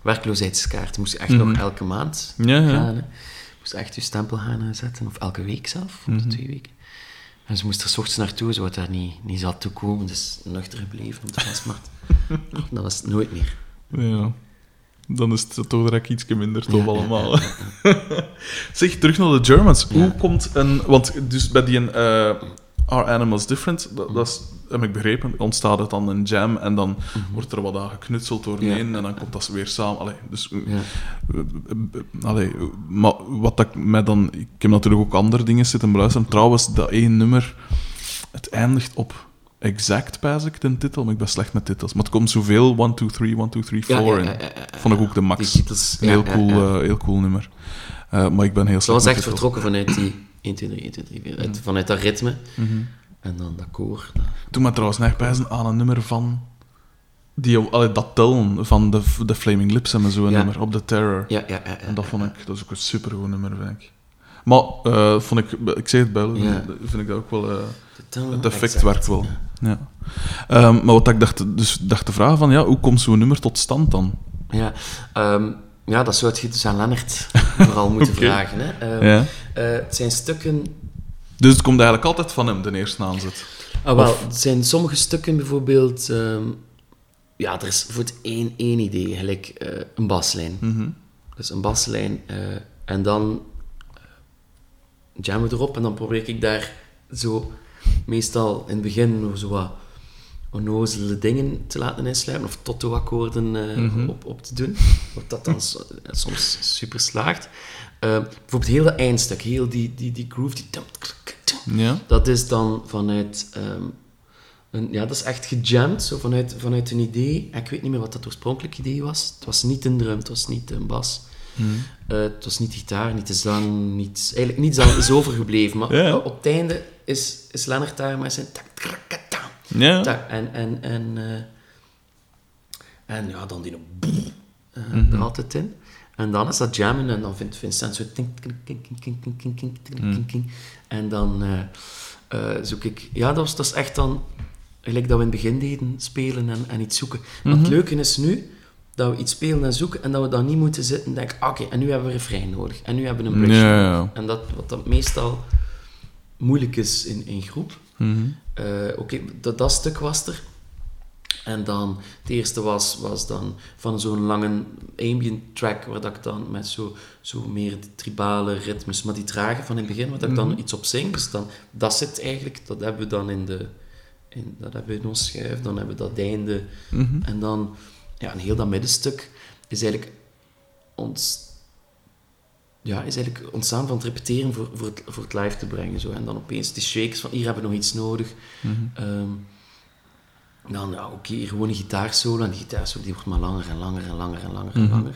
werkloosheidskaart. Moest je echt Mhm. nog elke maand Ja, ja. gaan. Hè. Moest echt je stempel gaan eh, zetten. Of elke week zelf, of de Mhm. twee weken. En ze moest er 's ochtends naartoe, ze wou daar niet, niet zat toe komen. Dus nuchter gebleven op de Vlasmarkt. [LAUGHS] dat was het nooit meer. Ja. Dan is het toch direct iets minder tof Ja, allemaal. ja, ja, [LAUGHS] Zeg, terug naar de Germans. Hoe komt een... Want dus bij die eh Are Animals Different, dat, dat is, heb ik begrepen, ontstaat het dan een jam en dan wordt er wat aan geknutseld doorheen Mhm. En dan komt dat weer samen. Allee, dus, eh, Ja. eh, allee, maar wat dat ik mij dan... Ik heb natuurlijk ook andere dingen zitten beluisteren. Trouwens, dat één nummer, het eindigt op exact, pijs ik, de titel. Maar ik ben slecht met titels. Maar het komt zoveel 1, 2, 3, 1, 2, 3, 4 Ja, ja, in. Vond ik ook de max. Titels, Een heel, cool, eh, heel cool nummer. Eh, maar ik ben heel Dat slecht was met echt titels. vertrokken vanuit die 1, 2, 3, 1, 2, 3, 4, uit- vanuit dat ritme. Mhm. En dan dat koor. dat- Toen me trouwens pijzen aan een nummer van... Die, allee, dat tellen van de, de Flaming Lips en zo'n Ja. nummer, op The Terror. Ja, ja, ja. ja, En dat vond ik... Dat is ook een supergoed nummer, vind ik. Maar, eh, vond ik... Ik zeg het bij vind ik dat ook wel... Totaal het effect werkt wel. Ja. Ehm, maar wat ik dacht... Dus dacht de vraag van, ja, hoe komt zo'n nummer tot stand dan? Ja, ehm, ja, dat zou je dus aan Lennart [LAUGHS] vooral moeten vragen. Hè. Ehm, Ja. eh, het zijn stukken... Dus het komt eigenlijk altijd van hem, de eerste aanzet. Ah, wel, Of- het zijn sommige stukken bijvoorbeeld... ja, er is voor het één, één idee, gelijk eh, een baslijn. Mhm. Dus een baslijn. eh, en dan jammen we erop en dan probeer ik daar zo meestal in het begin nog zo wat onnozele dingen te laten insluipen of toto-akkoorden eh, Mhm. op, op te doen. Wat dat dan so- soms super slaagt. Eh, bijvoorbeeld heel dat eindstuk, heel die, die, die groove, die... Ja. dat is dan vanuit... ehm, een, ja, dat is echt gejamd, zo vanuit, vanuit een idee. En ik weet niet meer wat dat oorspronkelijke idee was. Het was niet een drum, het was niet een bas. Mhm. Eh, het was niet de gitaar, niet de zang, niet, eigenlijk niets is overgebleven. Maar Ja. op het einde is, is Lennart daar maar zijn... Ja. Tak, en, en, en, en ja, dan die nog uh, mm -hmm. in. En dan is dat jammen en dan vindt Vincent zo... En dan zoek ik... Ja, dat, was, dat is echt dan... Gelijk dat we in het begin deden, spelen en, en iets zoeken. Mm -hmm. Het leuke is nu dat we iets spelen en zoeken en dat we dan niet moeten zitten en denken, oké, en nu hebben we een refrein nodig. En nu hebben we een bridge En dat, wat dat meestal moeilijk is in, in groep. Mhm. Eh, oké, dat, dat stuk was er. En dan, het eerste was, was dan van zo'n lange ambient track, waar dat ik dan met zo, zo meer tribale ritmes, maar die trage van in het begin, waar dat ik dan Mhm. iets op zing. Dus dan, dat zit eigenlijk, dat hebben we dan in de, in, dat hebben we in ons schuif, dan hebben we dat einde. Mhm. En dan, ja, een heel dat middenstuk is eigenlijk ons, ja, is eigenlijk ontstaan van het repeteren voor, voor, het, voor het live te brengen. Zo. En dan opeens die shakes van, hier hebben we nog iets nodig. Mhm. Ehm, dan, ja, oké, gewoon een gitaarsolo. En die gitaarsolo die wordt maar langer en langer en langer en langer en Mhm. langer.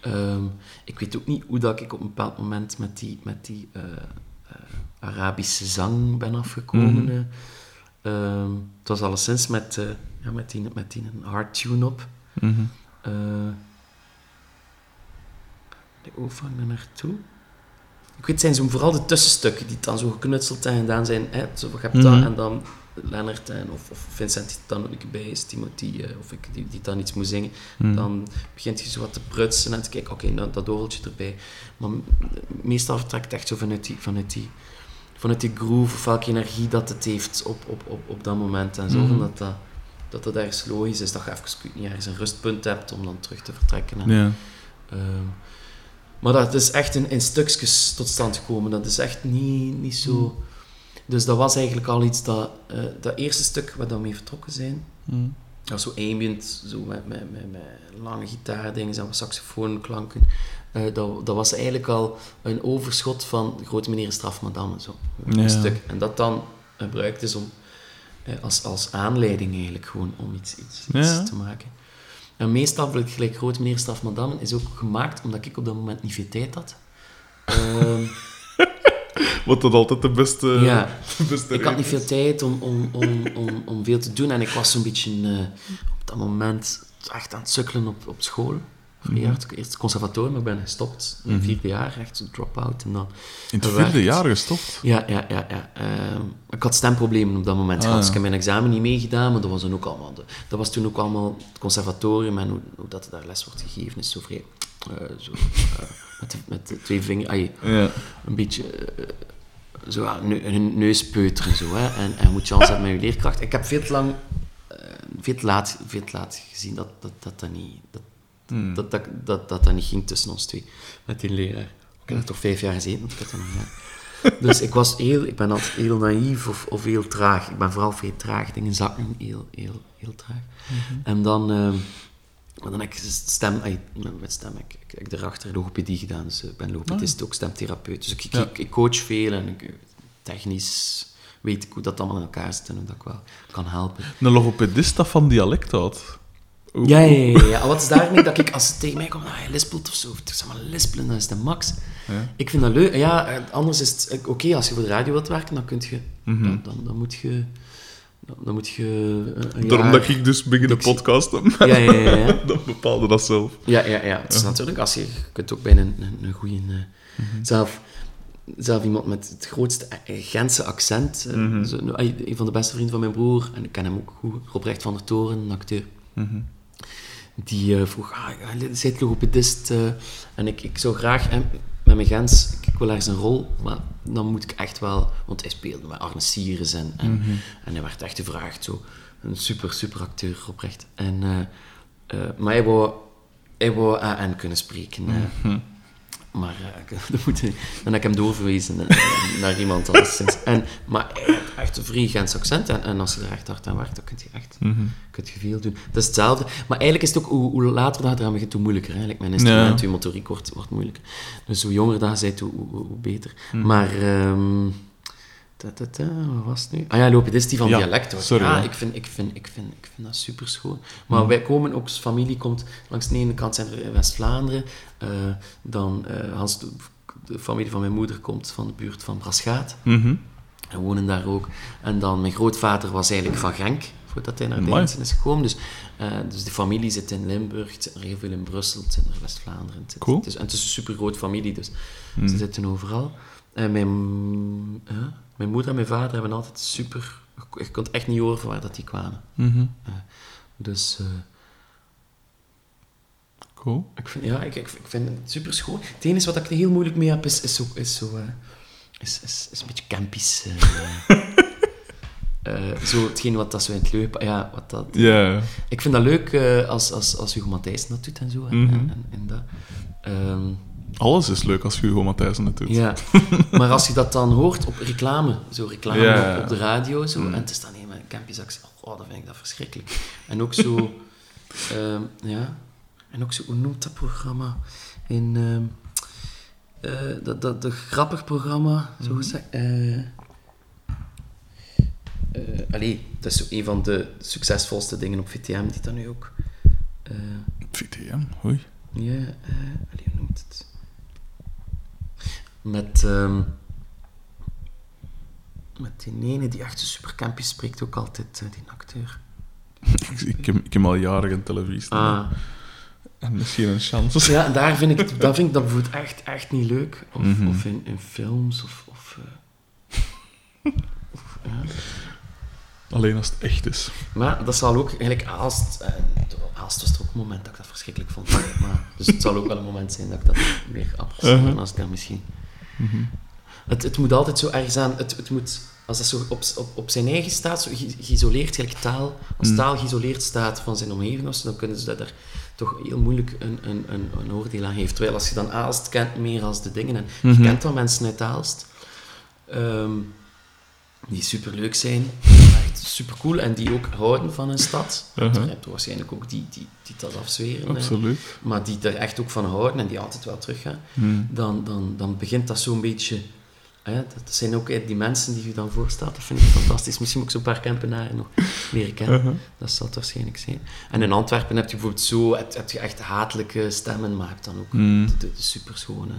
Ehm, ik weet ook niet hoe dat ik op een bepaald moment met die, met die eh, eh, Arabische zang ben afgekomen. Mhm. eh. Ehm, het was alleszins met, ja, met, die, met die een hard tune op. de oefening daar naartoe. Ik weet, het zijn zo vooral de tussenstukken die dan zo geknutseld en gedaan zijn. Hè? Zo, je hebt dat en dan Lennart en, of, of Vincent die er dan ook bij is, Timothy, eh, of ik die, die dan iets moet zingen. Mhm. Dan begint je zo wat te prutsen en te kijken, oké, nou, dat orgeltje erbij. Maar meestal vertrekt het echt zo vanuit die, vanuit die, vanuit die groove, of welke energie dat het heeft op, op, op, op dat moment. En zorgen Mhm. dat, dat, dat het ergens logisch is, dat je even niet, ergens een rustpunt hebt om dan terug te vertrekken. En, Ja. Ehm, maar dat is echt in, in stukjes tot stand gekomen. Dat is echt niet, niet zo... Dus dat was eigenlijk al iets dat... eh, dat eerste stuk waar we mee vertrokken zijn, Mhm. dat was zo ambient, zo met, met, met, met lange gitaardingen en saxofoonklanken. eh, dat, dat was eigenlijk al een overschot van grote meneer straf madame, zo. Een Ja. stuk. En dat dan gebruikt is om, eh, als, als aanleiding eigenlijk gewoon om iets, iets, iets Ja. te maken. En meestal, gelijk grote meneer straf madame, is ook gemaakt omdat ik op dat moment niet veel tijd had. Ehm, [LAUGHS] Wat dat altijd de beste, ja. [LAUGHS] de beste Ik had niet veel tijd om, om, om, om, om veel te doen en ik was zo'n beetje eh, op dat moment echt aan het sukkelen op, op school. Ja, eerst het conservatorium, maar ik ben gestopt in het vierde jaar, echt zo'n drop-out. En dan, In het gewerkt. vierde jaar gestopt. ja, ja, ja. ja. Ehm, ik had stemproblemen op dat moment Ah, gehad, dus ik heb mijn examen niet meegedaan, maar dat was, dan ook allemaal, de- dat was toen ook allemaal het conservatorium en hoe, hoe dat daar les wordt gegeven is zo vrij... eh, zo, eh, met, met twee vingers... Ja. een beetje eh, zo aan ne- hun neus peuteren. Zo, hè. En, en moet je hebben met je leerkracht. Ik heb veel te lang, veel, te laat, veel te laat gezien dat dat, dat, dat, niet, dat, Hmm. dat, dat, dat, dat dat niet ging tussen ons twee. Met die leraar. Ik heb er toch vijf jaar gezeten, want ik heb dat nog ja. [LAUGHS] Dus ik, was heel, ik ben altijd heel naïef of, of heel traag. Ik ben vooral veel traag. Dingen zakken heel, heel, heel traag. En dan... maar dan heb ik stem, met met stem, ik, ik, ik daarachter logopedie gedaan, dus eh, ik ben logopedist, ook stemtherapeut. Dus ik, ik, Ja. ik, ik coach veel en ik, technisch weet ik hoe dat allemaal in elkaar zit en hoe dat ik wel kan helpen. Een logopedist dat van dialect houdt. Ja, ja, ja. Wat is daarmee dat ik, als ze tegen mij komt, ah, je lispelt of zo, zeg maar lispelen, dat is de max. Ja. Ik vind dat leuk. Ja, eh, anders is het, eh, oké, als je voor de radio wilt werken, dan kun je, Mhm. dan, dan, dan moet je, dan, moet je eh, Daarom dat ik dus begin de Dat ik- podcast heb. Ja, ja, ja, ja. [LAUGHS] Dan bepaalde dat zelf. Ja, ja, ja. Het is natuurlijk, als je, je kunt ook bij een, een, een goede... eh, zelf, zelf iemand met het grootste Gentse accent. Mhm. een van de beste vrienden van mijn broer, en ik ken hem ook goed, Robrecht van der Toren, een acteur. Mhm. Die eh, vroeg, ah, zijt logopedist? eh, en ik, ik zou graag, met mijn Gens, ik, ik wil ergens een rol, maar dan moet ik echt wel... Want hij speelde met Arne Sires en, en, en hij werd echt gevraagd, zo. Een super, super acteur, oprecht. En, eh, maar hij wou, hij wou AN kunnen spreken. Mhm. Maar eh, [LAUGHS] dan, moet hij- dan heb ik hem doorverwezen eh, naar iemand anders. En, maar hij heeft echt een vrij Gens accent. En, en als je er echt hard aan werkt, dan kun je echt kun je veel doen. Dat is hetzelfde. Maar eigenlijk is het ook, hoe, hoe later dat je eraan begint, hoe moeilijker. Like mijn instrument, Ja. je motoriek wordt, wordt moeilijker. Dus hoe jonger dat je bent, hoe, hoe, hoe beter. Mhm. Maar... ehm ta, ta, ta, wat was het nu? Ah ja, logopedist die van Ja, dialect. hoor. sorry, ja, ik vind, ik, vind, ik, vind, ik vind dat super schoon. Maar wij komen ook, familie komt, langs de ene kant zijn we in West-Vlaanderen. eh, dan, eh, Hans, de, de familie van mijn moeder komt van de buurt van Braschaat. Mhm. En wonen daar ook. En dan, mijn grootvader was eigenlijk van Genk, voordat hij naar. Deinzen is gekomen. Dus, eh, dus de familie zit in Limburg, het zit er heel veel in Brussel, het zit in West-Vlaanderen. Cool. het is- en het is een super groot familie, dus Mhm. ze zitten overal. En mijn, ja, mijn moeder en mijn vader hebben altijd super... Je kon echt niet horen van waar dat die kwamen. Mhm. Dus eh, Cool. ik, vind, ja, ik, ik, ik vind het super schoon. Het enige wat ik er heel moeilijk mee heb, is, is zo... Is zo eh, is, is, is een beetje campisch. eh, [LAUGHS] eh, zo hetgeen wat dat zo in het leupen... Ja, wat dat... Ja. Ik vind dat leuk eh, als, als, als Hugo Matthijs dat doet en zo. En, Mhm. en, en, en dat. Ehm, Alles is leuk als Hugo Matthijssen het doet. ja. [LAUGHS] maar als je dat dan hoort op reclame, zo reclame Ja. op, op de radio, zo, Mhm. en het is dan helemaal een campus, oh, dan vind ik dat verschrikkelijk. En ook zo... [LAUGHS] ehm, ja. En ook zo, hoe noemt dat programma? In... ehm, eh, dat, dat, dat grappig programma, zo gezegd. eh eh, allee, dat is zo een van de succesvolste dingen op VTM, die dan nu ook... VTM, hoi. ja, allee, hoe noemt het? Met, ehm met die ene die echt zo super campy spreekt ook altijd, eh, die acteur. [LAUGHS] Ik, ik, heb, ik heb al jaren geen televisie. Ah. En misschien een chance. Ja, en [LAUGHS] daar vind ik, het- dat vind ik dat bijvoorbeeld echt, echt niet leuk. Of, Mhm. of in, in films, of... of, eh, of, ja. Alleen als het echt is. Maar dat zal ook, eigenlijk Aalst, eh, Aalst was er ook een moment dat ik dat verschrikkelijk vond. Maar, dus het zal ook wel een moment zijn dat ik dat meer apprecieer [LAUGHS] Uh-huh. dan als ik daar misschien... Het, het moet altijd zo ergens aan... Het, het moet, als dat zo op, op, op zijn eigen staat, zo ge- geïsoleerd, gelijk taal... Als Mm. taal geïsoleerd staat van zijn omgeving, of dan kunnen ze dat er toch heel moeilijk een, een, een, een oordeel aan geven. Terwijl als je dan Aalst kent meer als de dingen, en Mhm. je kent wel mensen uit Aalst... ehm, die superleuk zijn, echt supercool, en die ook houden van hun stad. Uh-huh. Je hebt waarschijnlijk ook die, die, die dat afzweren, hè. Absoluut. maar die er echt ook van houden en die altijd wel teruggaan. Hmm. Dan, dan, dan begint dat zo'n beetje... Hè, dat zijn ook eh, die mensen die je dan voorstaat, dat vind ik fantastisch. Misschien moet ik zo'n paar Kempenaren nog leren kennen. Uh-huh. Dat zal het waarschijnlijk zijn. En in Antwerpen heb je bijvoorbeeld zo, heb, heb je echt hatelijke stemmen, maar je hebt dan ook Hmm. de, de, de superschone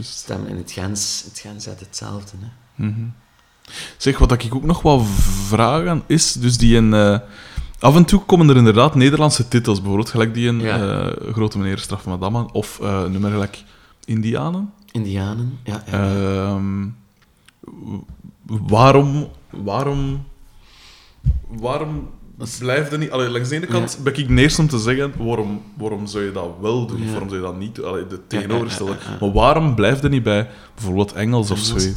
stemmen. In het Gens, het Gens had hetzelfde. Hè. Mhm. Zeg, wat ik ook nog wel vragen is, dus die in... eh, af en toe komen er inderdaad Nederlandse titels, bijvoorbeeld gelijk die in Ja. eh, Grote Meneer Straf Madame, of eh nummer gelijk Indianen. Indianen, ja. ja. Ehm, waarom... Waarom... Waarom blijft er niet... Allee, langs de ene kant ben ik de eerste om te zeggen, waarom, waarom zou je dat wel doen? Of waarom zou je dat niet doen? Allee, de tegenovergestelde. Maar waarom blijft er niet bij bijvoorbeeld Engels of Engels.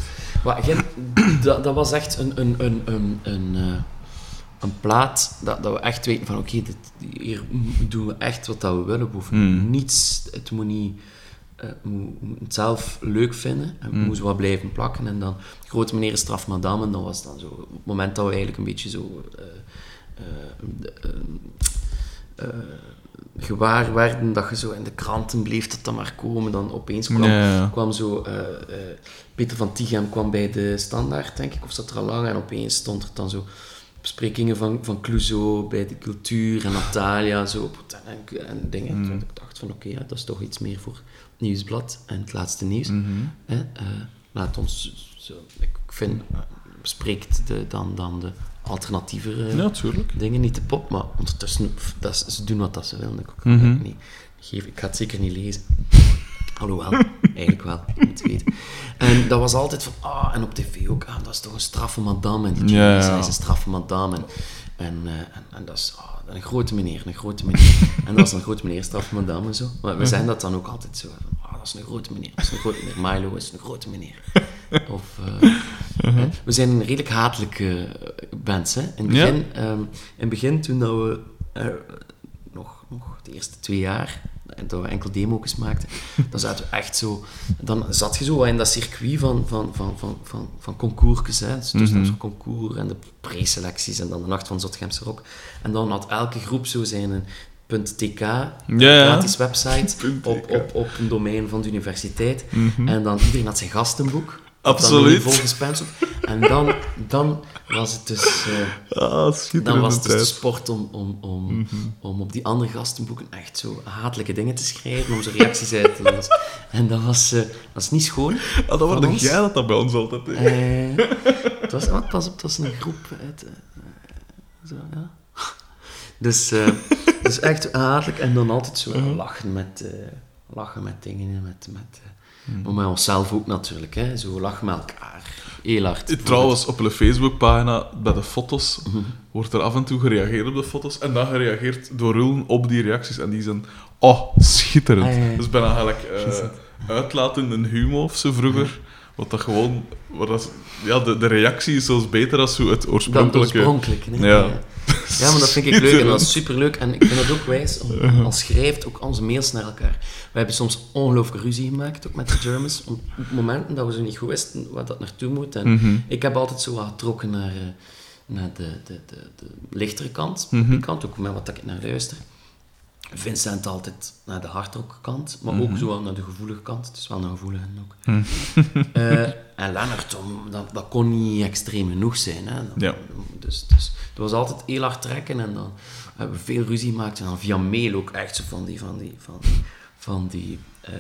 Maar dat, dat was echt een, een, een, een, een, eh, een plaat dat, dat we echt weten van oké, dit hier doen we echt wat dat we willen. We hoeven Hmm. niets, het moet niet... eh, het zelf leuk vinden en we Hmm. moeten wat blijven plakken. En dan Grote Meneer Straf Madame, dat was dan zo op het moment dat we eigenlijk een beetje zo... eh, gewaar werden dat je zo in de kranten bleef dat dan maar komen, dan opeens kwam, Ja, ja. kwam zo... eh, eh, Peter van Tichem kwam bij de Standaard, denk ik, of zat er al lang, en opeens stond er dan zo besprekingen van, van Clouseau bij de cultuur en Natalia, zo, en, en dingen. Toen ik dacht van, oké, ja, dat is toch iets meer voor het Nieuwsblad en het laatste nieuws. Mhm. Hè? eh, laat ons zo, ik vind, eh, spreekt de, dan, dan de alternatieve Ja, tuurlijk. dingen niet te pop, maar ondertussen, pff, dat ze doen wat dat ze willen. Ik, ik, niet, geef, ik ga het zeker niet lezen. Alhoewel, eigenlijk wel, je moet weten. En dat was altijd van, ah, en op tv ook, ah, dat is toch een straffe madame. En die Ja, ja. is een straffe madame. En, en, eh, en, en dat is ah, een grote meneer, een grote meneer. en dat is een grote meneer, straffe madame en zo. Maar we zijn dat dan ook altijd zo, van, ah, dat is een grote meneer, dat is een grote meneer. Milo is een grote meneer. Of, eh, hè. we zijn een redelijk hatelijke band, hè. In het Ja. begin, ehm, in het begin toen dat we nog, nog de eerste twee jaar, dat we enkel demo's maakten, [LAUGHS] dan zaten we echt zo... Dan zat je zo in dat circuit van, van, van, van, van, van concours, hè. Dus mm concours en de preselecties en dan de Nacht van Zotgemse Rock. En dan had elke groep zo zijn .tk, gratis website, [LAUGHS] op, op, op een domein van de universiteit. Mhm. En dan iedereen had zijn gastenboek. Absoluut. En dan, dan was het dus... eh, Ah, dan was het dus de sport om, om, om, Mhm. om op die andere gastenboeken echt zo hatelijke dingen te schrijven, om zo reacties uit te lossen. En dat was, eh, dat is niet schoon. Ah, dat was jij dat dat bij ons altijd. Eh, het was, wat, pas op, het was een groep uit... zo, ja. Dus, dus echt hatelijk. En dan altijd zo Mhm. lachen met, lachen met dingen, met... met eh, maar met onszelf ook natuurlijk, hè. Zo lachen met elkaar. Heel hard. Trouwens, op de Facebookpagina, bij de foto's, wordt er af en toe gereageerd op de foto's. En dan gereageerd door Rullen op die reacties. En die zijn, oh, schitterend. Ah, ja, ja. Dus bijna eigenlijk eh uitlaten in humor of zo vroeger. Wat dat gewoon... Wat dat, ja, de, de reactie is zelfs beter als zo het Dan oorspronkelijke... oorspronkelijk. hè. Ja. Ja, [LAUGHS] maar dat vind ik leuk en dat is superleuk. En ik vind het ook wijs om als schrijft ook onze mails naar elkaar. We hebben soms ongelooflijke ruzie gemaakt, ook met de Germans, op momenten dat we zo niet goed wisten waar dat naartoe moet. En Mhm. ik heb altijd zo wat getrokken naar, eh, naar de, de, de, de lichtere kant, Mhm. die kant, ook met wat ik naar luister. Vincent altijd naar de hardrock kant, maar Mhm. ook zo wel naar de gevoelige kant. Het is wel een gevoelige ook. [LAUGHS] Eh, en Lennart, dat, dat kon niet extreem genoeg zijn. Hè. Ja. Dus, dus het was altijd heel hard trekken en dan hebben we veel ruzie gemaakt. En dan via mail ook echt zo van die, van die, van die, van die eh,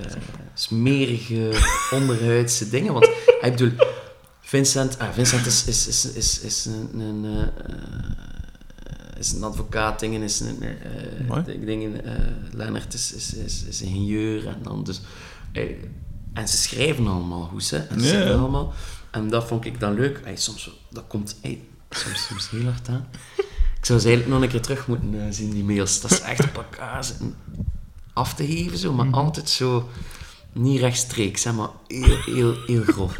smerige, [LAUGHS] onderhuidse dingen. Want ik bedoel, Vincent, ah, Vincent is, is, is, is, is een... een eh, is een advocaat, dingen is een... eh, dingen, eh, Lennart is, is, is, is een ingenieur en dan dus... eh, en ze schrijven allemaal goed, hè. En ze allemaal... En dat vond ik dan leuk. Hey, soms, dat komt hey, soms, soms heel hard aan. Ik zou ze eigenlijk nog een keer terug moeten zien, die mails. Dat is echt op elkaar zitten af te geven, zo, maar altijd zo... Niet rechtstreeks, hè, maar heel, heel, heel grof.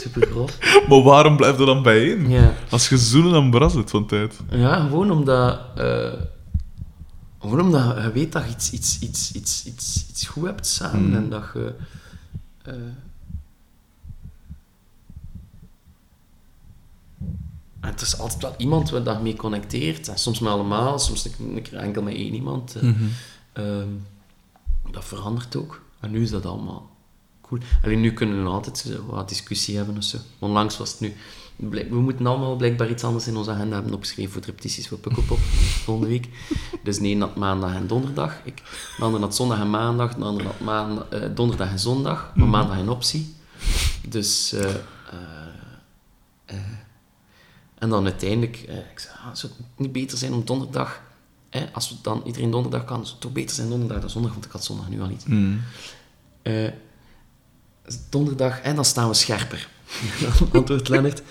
Super grof. [LAUGHS] Maar waarom blijf je dan bijeen? Ja. Als je zoenen dan bras het van tijd. Ja, gewoon omdat... eh, gewoon omdat je weet dat je iets, iets, iets, iets, iets, iets goed hebt samen Mm. en dat je... eh, er is altijd wel iemand waar dat mee connecteert. En soms met allemaal, soms een, keer enkel met één iemand. eh. Mhm. Ehm, dat verandert ook. En nu is dat allemaal cool. Alleen nu kunnen we altijd wat discussie hebben of zo. Onlangs was het nu... We moeten allemaal blijkbaar iets anders in onze agenda hebben opgeschreven voor de repetities voor Pukkelpop [LAUGHS] volgende week. Dus de had maandag en donderdag. Ik, de ander had zondag en maandag. De ander had maandag, eh, donderdag en zondag. Maar maandag een optie. Dus... eh, eh, eh, en dan uiteindelijk... eh, ik zei, ah, zou het niet beter zijn om donderdag... Als we dan iedereen donderdag kan, zou het toch beter zijn donderdag dan zondag, want ik had zondag nu al niet. Mhm. Eh, donderdag, en dan staan we scherper. [LAUGHS] Dan antwoordt Lennart,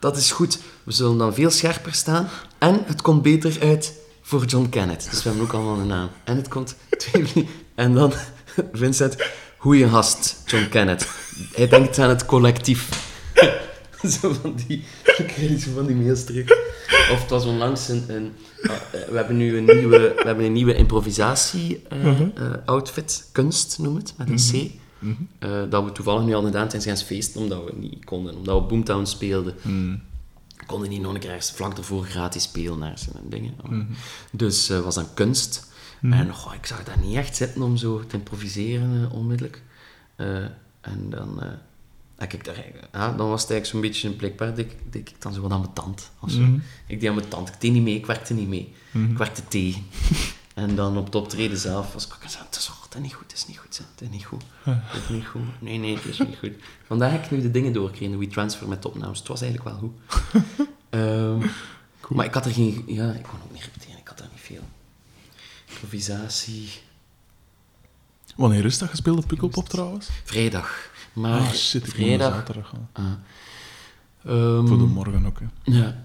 dat is goed. We zullen dan veel scherper staan. En het komt beter uit voor John Kenneth. Dus we hebben ook allemaal een naam. En het komt... twee- [LAUGHS] En dan [LAUGHS] Vincent, goeie gast, John Kenneth. Hij denkt aan het collectief. zo van die... Ik krijg zo van die mails terug. Of het was onlangs een... een ah, eh, we hebben nu een nieuwe, we hebben een nieuwe improvisatie-outfit. kunst noemen het, met een C. Mhm. Eh, dat we toevallig nu al gedaan zijn gaan feesten, omdat we niet konden. Omdat we Boomtown speelden. Mhm. Konden niet nog een keer ergens vlak ervoor gratis spelen naar zijn dingen. Mhm. Dus eh was dan kunst. En goh, ik zag dat niet echt zitten om zo te improviseren eh, onmiddellijk. En dan... ik daar, ja, dan was het eigenlijk zo'n beetje een blijkbaar deed, ik- dan zo wat aan mijn tand. Of zo. Mhm. Ik deed aan mijn tand. Ik deed niet mee, ik werkte niet mee. Ik werkte tegen. [LAUGHS] En dan op het optreden zelf was ik ook zo, oh, het is niet goed, het is niet goed, het is niet goed. Het is niet goed. Nee, nee, het is niet goed. Vandaag heb ik nu de dingen doorgekregen, de WeTransfer met opnames. Het was eigenlijk wel goed. [LAUGHS] Ehm, Maar ik had er geen... Ja, ik kon ook niet repeteren, ik had daar niet veel. Improvisatie... Wanneer is dat gespeeld, op Pukkelpop trouwens? Vrijdag. Maar Ah, shit, ik vrijdag... zaterdag. Ah. Ehm, Voor de morgen ook, hè. Ja.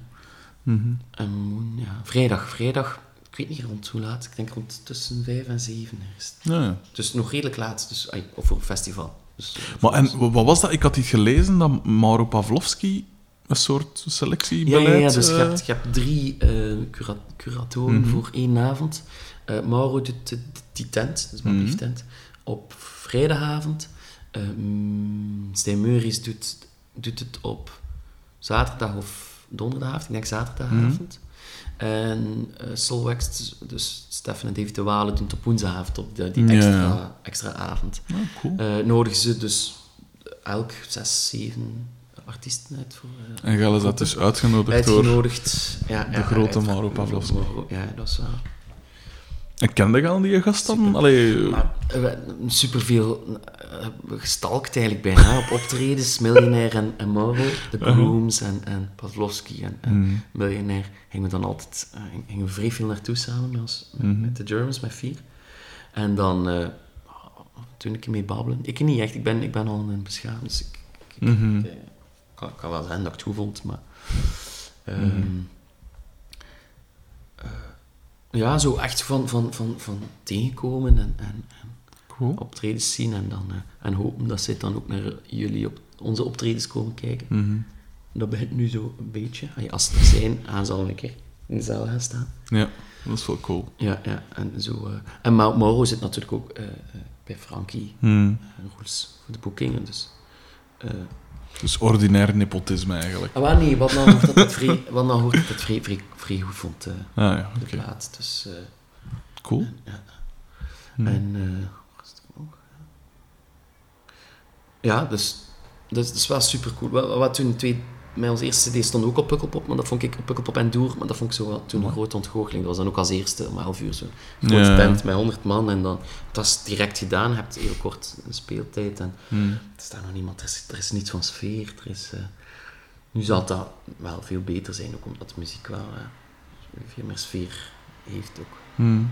En moen, ja. Vrijdag, vrijdag. Ik weet niet rond hoe laat. Ik denk rond tussen vijf en zeven. Ja, ja. Dus nog redelijk laat. Dus, of voor een festival. Dus, Maar en wa- wat was dat? Ik had iets gelezen dat Mauro Pavlovski een soort ja, selectiebeleid... ja, ja, dus je eh, hebt, je hebt drie eh, cura- curatoren Mhm. voor één avond. Eh, Mauro doet de- de- die tent, dus mijn Mhm. brieftent, op vrijdagavond. Mm, Stijn Meuris doet, doet het op zaterdag of donderdagavond, ik denk zaterdagavond. En eh Solwax, dus Stefan en David de Walen, doen het op woensdagavond, op de, die extra, ja. extra avond. Ja, cool. Eh nodigen ze dus elk zes, zeven artiesten uit voor... eh, en Gelle is dat dus uitgenodigd door... Uitgenodigd. Ja, de ja, grote Pavlovski. Ja, dat is wel... En kende je al die gast dan? Allee, Maar eh, superveel eh, gestalkt eigenlijk bijna op optredens. Miljonair en, en Mauro, de Grooms en, en Pavlovski en, en. Miljonair gingen we dan altijd eh, gingen we vrij veel naartoe samen met, ons, Mhm. met de Germans, met vier. En dan toen ik mee babbelen. Ik niet echt, ik ben, ik ben al een beschaamd, dus ik, ik, ik, eh, kan, kan wel zijn dat ik het goed vond, maar... ehm. Ja, zo echt van, van, van, van tegenkomen en, en, en Cool. optredens zien en, dan, eh, en hopen dat zij dan ook naar jullie op onze optredens komen kijken. Mhm. Dat begint nu zo een beetje. Als ze er zijn, gaan ze al een keer in de zaal gaan staan. Ja, dat is wel cool. Ja, ja. En, zo, eh, en Ma- Mauro zit natuurlijk ook eh, bij Frankie en Roels voor de boekingen. Dus, Dus ordinair nepotisme eigenlijk. ah, maar nee, wat nou hoort dat het vrij, wat nou hoort dat het vrij, vrij, vrij goed vond, eh, Ah ja, de oké. plaat. Dus, eh, Cool. ja. Mhm. En, eh, wat is nog? Ja, dus dat is, dat is wel super cool. Wat, wat toen twee, met ons eerste CD stond ook op Pukkelpop, maar dat vond ik op Pukkelpop en Doer, maar dat vond ik zo wel toen een grote ontgoocheling. Dat was dan ook als eerste om 11 uur zo. Groot Ja. band met 100 man en dan, dat is direct gedaan. Je hebt heel kort een speeltijd en Mhm. er staat nog niemand, er is, er is niets van sfeer. Er is, eh, nu zal dat wel veel beter zijn, ook omdat de muziek wel eh, veel meer sfeer heeft ook. Hmm.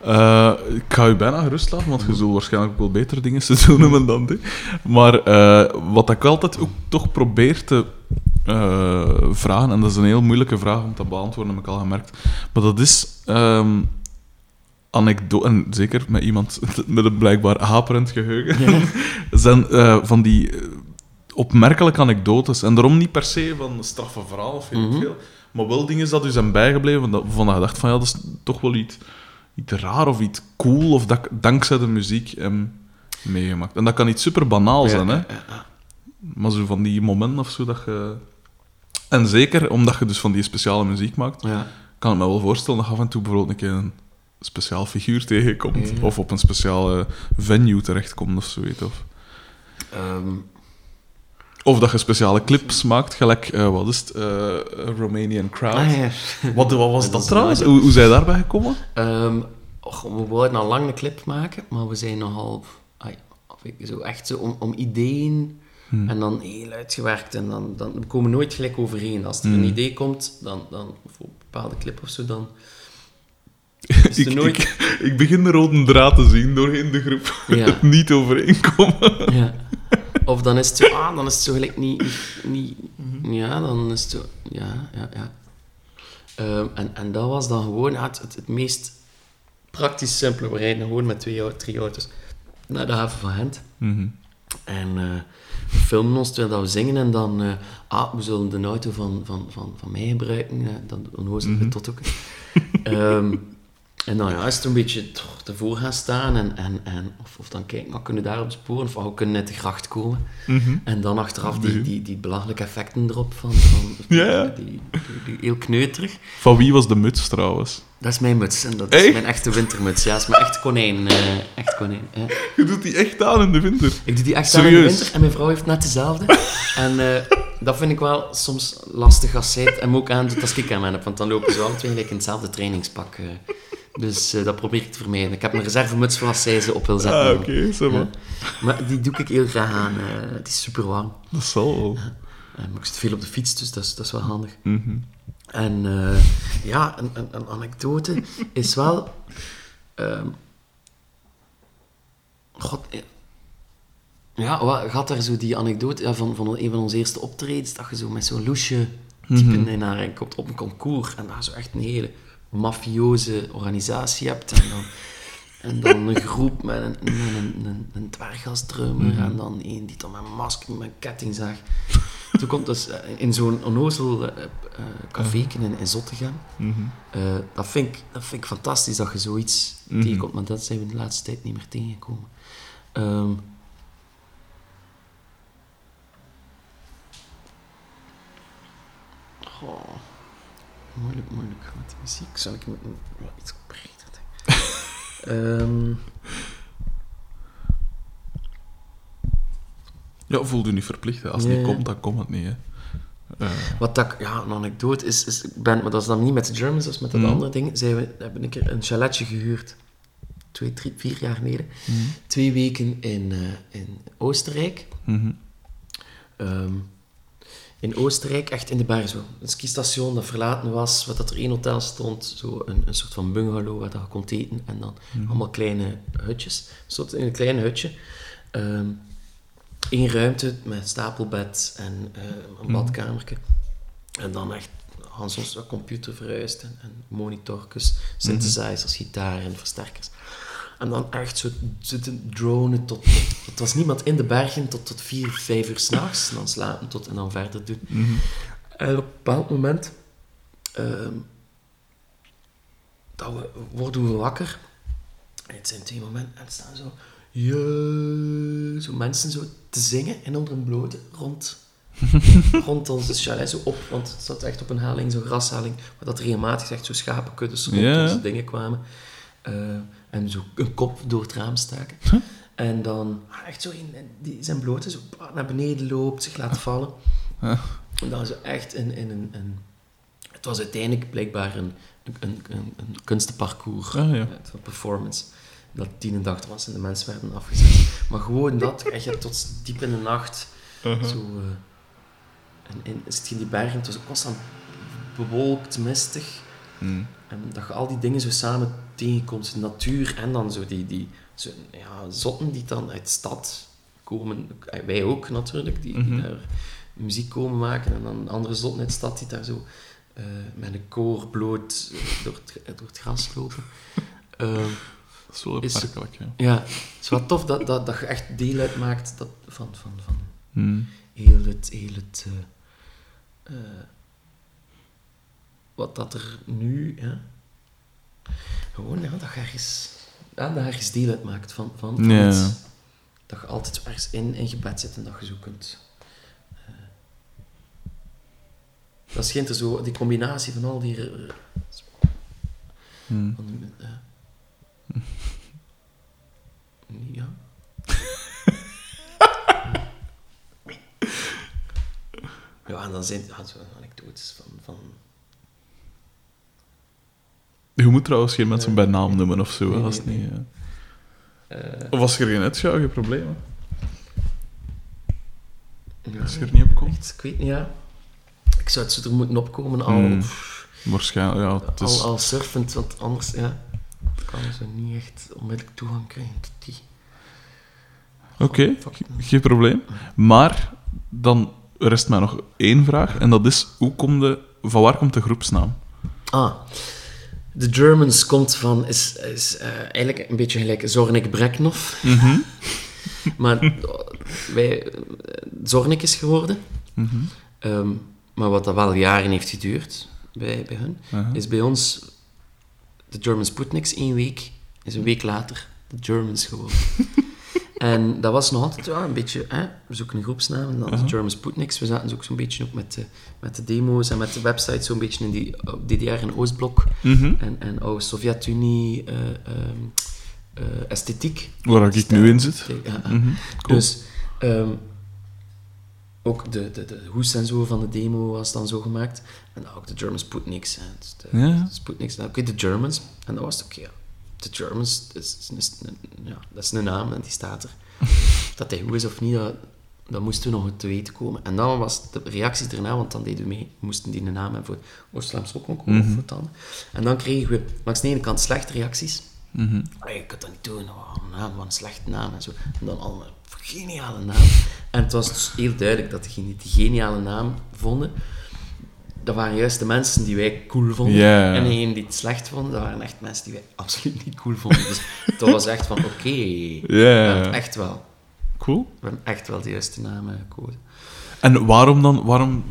Eh, ik ga je bijna gerust laten, want je zult waarschijnlijk ook wel betere dingen te doen hebben dan dit. Maar eh, wat ik altijd ook toch probeer te eh, vragen, en dat is een heel moeilijke vraag om te beantwoorden, heb ik al gemerkt, maar dat is ehm anekdote, en zeker met iemand [LAUGHS] met een blijkbaar haperend geheugen, [LAUGHS] zijn van die opmerkelijke anekdotes. En daarom niet per se van een straffe verhaal of ik Mhm. veel, maar wel dingen dat u zijn bijgebleven, dat- waarvan je dacht van ja, dat is toch wel iets, iets raar of iets cool, of dat ik dankzij de muziek hem meegemaakt. En dat kan iets super banaal zijn, hè. Maar zo van die momenten of zo dat je... En zeker omdat je dus van die speciale muziek maakt, Ja. kan ik me wel voorstellen dat je af en toe bijvoorbeeld een keer een speciaal figuur tegenkomt. Of op een speciale venue terechtkomt of zoiets. Of, Ehm, of dat je speciale clips maakt, gelijk, eh, wat is het, eh, Romanian Crowd. ah, ja. Wat, wat was [LAUGHS] Dat trouwens? Hoe, hoe zijn daarbij gekomen? Ehm, och, we wouden al lang een clip maken, maar we zijn nogal... ik- zo echt zo om, om ideeën Hmm. en dan heel uitgewerkt. En dan, dan we komen nooit gelijk overeen. Als er een Hmm. idee komt, dan, dan voor een bepaalde clip of zo, dan... [LAUGHS] Is Ik, er nooit... ik, ik begin de rode draad te zien doorheen de groep. Ja. [LAUGHS] Niet overeenkomen. Ja. Of dan is het zo, ah, dan is het zo gelijk niet, niet, Mhm. ja, dan is het zo, ja, ja, ja. Ehm, en, en dat was dan gewoon het, het, het meest praktisch simpele. We rijden gewoon met twee, drie auto's naar de haven van Gent. Mhm. En eh, we filmen ons terwijl dat we zingen en dan, eh, ah, we zullen de auto van, van, van, van mij gebruiken. eh, dan onnozelen we Mhm. tot ook. Ehm, en dan ja, is het een beetje toch, ervoor gaan staan en, en, en of, of dan kijken, maar kunnen we daar op sporen of we kunnen net de gracht komen. Mhm. En dan achteraf die, Nee. die, die belachelijke effecten erop van, van. Die, die, die heel kneuterig. Van wie was de muts trouwens? Dat is mijn muts en dat is Echt? mijn echte wintermuts. Ja, dat is mijn echt konijn. eh, echt konijn. Ja. Je doet die echt aan in de winter. Ik doe die echt aan in de winter en mijn vrouw heeft net dezelfde. [LAUGHS] en eh, dat vind ik wel soms lastig als zij het hem ook aandoet als ik aan heb, want dan lopen ze alle twee gelijk in hetzelfde trainingspak. eh. dus dat probeer ik te vermijden. Ik heb een reservemuts voor als zij ze op wil zetten. Ah, oké, zo maar. Maar die doe ik heel graag aan. het is super warm. Dat zal wel. Maar ik zit veel op de fiets, dus dat is, dat is wel handig. Mhm. En eh, ja, een, een, een anekdote is wel. ehm, God. eh, Ja, wat, gaat daar zo die anekdote ja, van, van een van onze eerste optredens, dat je zo met zo'n loesje type in haar komt op een concours en daar zo echt een hele mafioze organisatie hebt. En dan, en dan een groep met een, met een, een, een Mhm. en dan een die dan met een masker met een kettingzaag. Toen komt dus eh, in zo'n onnozel eh, café in, in Zottegem. Mhm. Eh, dat, vind ik, dat vind ik fantastisch dat je zoiets Mhm. tegenkomt, maar dat zijn we de laatste tijd niet meer tegengekomen. Ehm, goh, moeilijk, moeilijk met de muziek. Zou ik moeten iets breder denken. [LAUGHS] Ehm, Ja, voel je niet verplicht. Hè. Als het niet komt, dan komt het niet. Hè. Eh, Wat dat, ik- ja, een anekdote is, is ik ben, maar dat is dan niet met de Germans, dat is met dat Mhm. andere ding. Zijn we hebben een keer een chaletje gehuurd, twee, drie, vier jaar geleden. mhm. Twee weken in, eh, in Oostenrijk. Mhm. Ehm, in Oostenrijk, echt in de bergen, zo. Een skistation dat verlaten was, wat dat er één hotel stond, zo een, een soort van bungalow waar dat je kon eten, en dan allemaal kleine hutjes. Zo in een klein hutje. Ehm Eén ruimte met stapelbed en eh, een Mhm. badkamertje. En dan echt Hans computer verhuisd en, en monitorjes, synthesizers, gitaren, versterkers. En dan echt zo zitten dronen tot, tot... Het was niemand in de bergen tot, tot vier, vijf uur s'nachts. En dan slapen tot en dan verder doen. Mhm. En op een bepaald moment... ehm, dat we, worden we wakker. En het zijn twee momenten. En staan zo... Ja, zo mensen zo te zingen in onder een blote rond, [LAUGHS] rond onze chalet zo op, want het zat echt op een haling, zo'n grashaling, waar dat regelmatig echt zo schapenkuddes rond Ja. onze dingen kwamen. Eh, en zo een kop door het raam staken. En dan ah, echt zo in, in die zijn blote zo naar beneden loopt, zich laat vallen. En dan zo echt in, in een, een... Het was uiteindelijk blijkbaar een, een, een, een kunstenparcours. Ah, ja. Was performance. Dat tien en dag was en de mensen werden afgezet. Maar gewoon dat, echt ja, tot diep in de nacht. Uh-huh. Zo, eh, en, en zit je in die bergen, het was ook constant bewolkt, mistig. Mhm. En dat je al die dingen zo samen tegenkomt, de natuur en dan zo die, die zo, ja, zotten die dan uit de stad komen. Eh, Wij ook natuurlijk, die, die Mhm. daar muziek komen maken. En dan andere zotten uit de stad die daar zo eh, met een koor bloot door het, door het gras lopen. [LAUGHS] Dat is wel opmerkelijk, ja. ja, het is wel tof dat, dat, dat je echt deel uitmaakt dat, van, van, van Mhm. heel het, heel het eh, eh, wat dat er nu, ja, gewoon ja, dat je ergens, ja, dat je ergens deel uitmaakt van, van, van Ja. iets. Dat je altijd ergens in, in je bed zit en dat je zo kunt... dat schijnt er zo, die combinatie van al die... eh, Hmm. van, eh, ja. [LAUGHS] ja, en dan zijn ja, zo anekdotes van... van Je moet trouwens geen mensen bij naam noemen of zo, hè, Nee, als het nee, niet... eh. eh, Of als je er geen probleem. hè. ja, Als je er niet op komt. echt, ik weet niet, ja. Ik zou het zo er moeten opkomen al... Hmm. Waarschijnlijk, ja. Het is... Al, al surfend, want anders ja, kan ze niet echt onmiddellijk toegang krijgen tot die. Oké, geen probleem. Maar dan rest mij nog één vraag. En dat is, hoe kom de, van waar komt de groepsnaam? Ah, de Germans komt van, is, is eh, eigenlijk een beetje gelijk Zornik Breknov. Mhm. [LAUGHS] Maar wij, eh, Zornik is geworden. Mhm. Ehm, maar wat dat wel jaren heeft geduurd bij, bij hun, is bij ons de German Sputniks één week, is een week later de Germans geworden. [LAUGHS] en dat was nog altijd ja, een beetje, hè, we zoeken een groepsnaam en dan Aha. de German Sputniks. We zaten ook zo'n beetje ook met de, met de demo's en met de website zo'n beetje in die DDR en Oostblok Mhm. en, en oude Sovjet-Unie eh, esthetiek. Waar ik nu in zit. Ja. Mhm. Cool. Dus ehm, ook de, de, de hoes en zo van de demo was dan zo gemaakt. En dan ook de German Sputniks. Hè. Dus de, Ja. Sputniks, nou, oké, de Germans. En dan was het oké, ja. De Germans, dat is, is een, ja, dat is een naam en die staat er. [LAUGHS] dat hij goed is of niet, dat, dat moesten we nog te weten komen. En dan was de reactie erna, want dan deden we mee, moesten die een naam hebben voor Oost-Vlaams Rockconcours Mhm. of voor andere. En dan kregen we langs de ene kant slechte reacties. Mhm. Hey, ik kan dat niet doen, oh, een naam, wat een slechte naam en zo. En dan allemaal geniale naam. En het was dus heel duidelijk dat die die geniale naam vonden, dat waren juist de mensen die wij cool vonden. En degenen die het slecht vonden, dat waren echt mensen die wij absoluut niet cool vonden. Dus dat was echt van, oké, we Ja, hebben echt wel, cool. we hebben echt wel de juiste naam eh, gekozen. En waarom dan, waarom,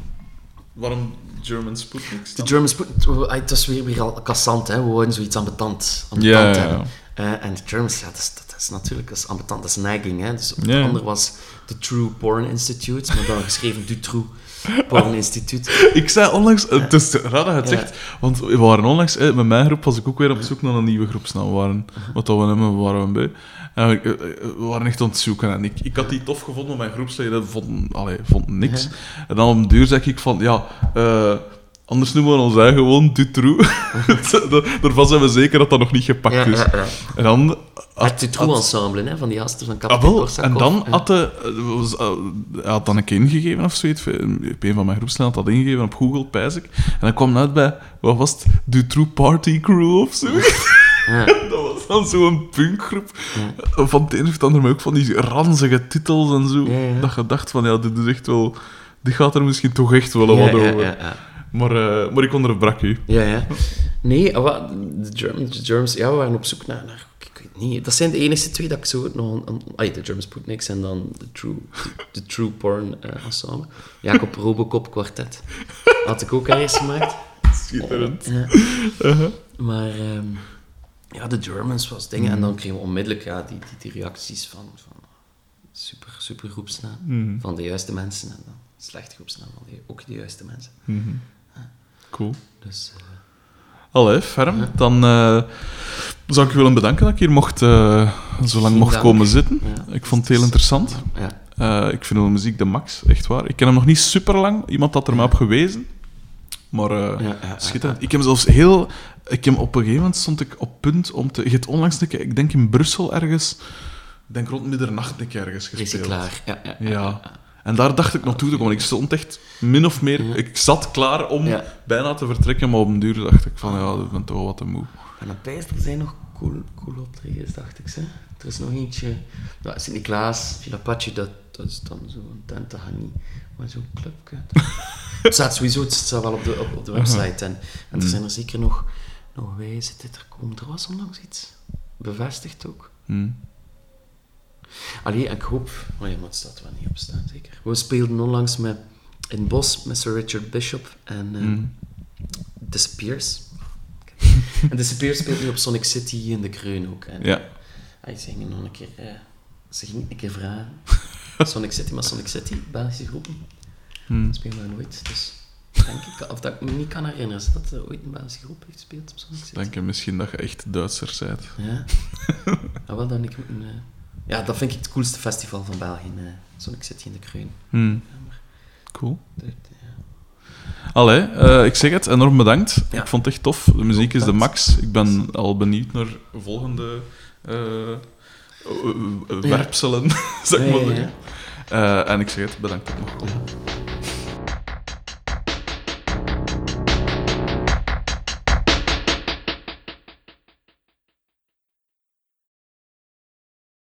waarom German Sputniks De? German Spoon, het was weer, weer al kassant, hè. we wouden zoiets Ja, ja, ja. hebben. Eh, en de Germans, ja, dat is natuurlijk dat is ambetant, dat is nagging. Hè. Dus de andere was de True Porn Institute, maar dan geschreven Du True Porn [LAUGHS] Institute. Ik zei onlangs, eh, het is raar dat je het Ja. zegt, want we waren onlangs, eh, met mijn groep was ik ook weer op zoek naar een nieuwe groepsnaam. Waren, wat dat we hebben, waren we bij. En we, eh, we waren echt aan het zoeken en ik, ik had die tof gevonden, maar mijn groepsleden vonden, allee, vonden niks. En dan op duur zeg ik van, ja, anders noemen we ons eigen gewoon Dutroux. [LAUGHS] Daarvan zijn we zeker dat dat nog niet gepakt is. ja, ja. En dan... Het had- Du True had- Ensemble, hè, van die gasten van Ah, Kapitein. Korsakov. En dan had de, eh, eh, hij had dan een keer ingegeven of zoiets. Een van mijn groepsleden had dat ingegeven op Google, pijs ik. En dan kwam uit bij, wat was het? True Party Crew of zo. [LAUGHS] Ja. dat was dan zo'n punkgroep. Van het een of het ander, maar ook van die ranzige titels en zo. Dat je dacht van, ja, dit is echt wel... Dit gaat er misschien toch echt wel wat over. Maar, eh, maar ik onderbrak u. Ja, ja. Nee, ah, wat, de, German, de Germans, ja, we waren op zoek naar, naar ik weet niet, dat zijn de enige twee dat ik zo nog... Een, ah, de German Sputniks en dan de True, de, de true Porn eh, Ensemble. Jacob Robocop Quartet. Had ik ook ergens gemaakt. Schitterend. Ja. Uh-huh. Maar ehm, ja, de Germans was dingen. En dan kregen we onmiddellijk ja, die, die, die reacties van, van super, super groepsnaam. Mhm. Van de juiste mensen. En dan slechte groepsnaam van ook de juiste mensen. Mhm. Cool. Dus eh, Allee, ferm. Ja. Dan eh, zou ik u willen bedanken dat ik hier mocht, eh, zo lang mocht dank. komen zitten. ja. Ik vond het heel interessant. Ja. Ik vind de muziek de max, echt waar. Ik ken hem nog niet super lang. Iemand had er mij op gewezen. Maar schitterend. Ik heb zelfs heel... Ik heb op een gegeven moment stond ik op punt om te... Je hebt onlangs een keer, ik denk in Brussel ergens... Ik denk rond middernacht een keer ergens gespeeld. Recyclaar. Ja, ja, ja. En daar dacht ik naartoe te komen. Ik stond echt min of meer... Ja. Ik zat klaar om Ja. bijna te vertrekken, maar op een duur dacht ik van, ja, ik ben toch wat te moe. En op Pijs, er zijn nog cool, cool optredens, dacht ik. Ze. Er is nog eentje... Nou, Sint-Niklaas, Villa Pace, dat, dat is dan zo'n tente Hani. Maar zo'n clubje. [LAUGHS] het staat sowieso het staat wel op de, op, op de website. En, en er zijn er zeker nog, nog wijzen dit er komt. Er was onlangs iets bevestigd ook. Hm. Allee, ik hoop... Oh ja, maar het staat wel niet op staan, zeker. We speelden onlangs met, in het Bos met Sir Richard Bishop en eh Hm. Disappears. [LAUGHS] en Disappears speelt nu op Sonic City in de Kreun ook. En, Ja. ah, ze gingen nog een keer... eh, ze gingen een keer vragen. [LAUGHS] Sonic City, maar Sonic City, Belgische groepen, Hm. spelen we nooit. Dus denk ik. Of dat ik me niet kan herinneren dat er ooit een Belgische groep heeft gespeeld op Sonic City. Denk je misschien dat je echt Duitser bent? Ja. ja, [LAUGHS] wel dan ik moet een, eh, Ja, dat vind ik het coolste festival van België. eh Sonic City in de Kreun. Hmm. Cool. Allee, eh, ik zeg het, enorm bedankt. Ja. Ik vond het echt tof. De muziek is de max. Ik ben al benieuwd naar volgende eh, werpselen, [LAUGHS] zeg maar ja, en ik zeg het, bedankt ik komen.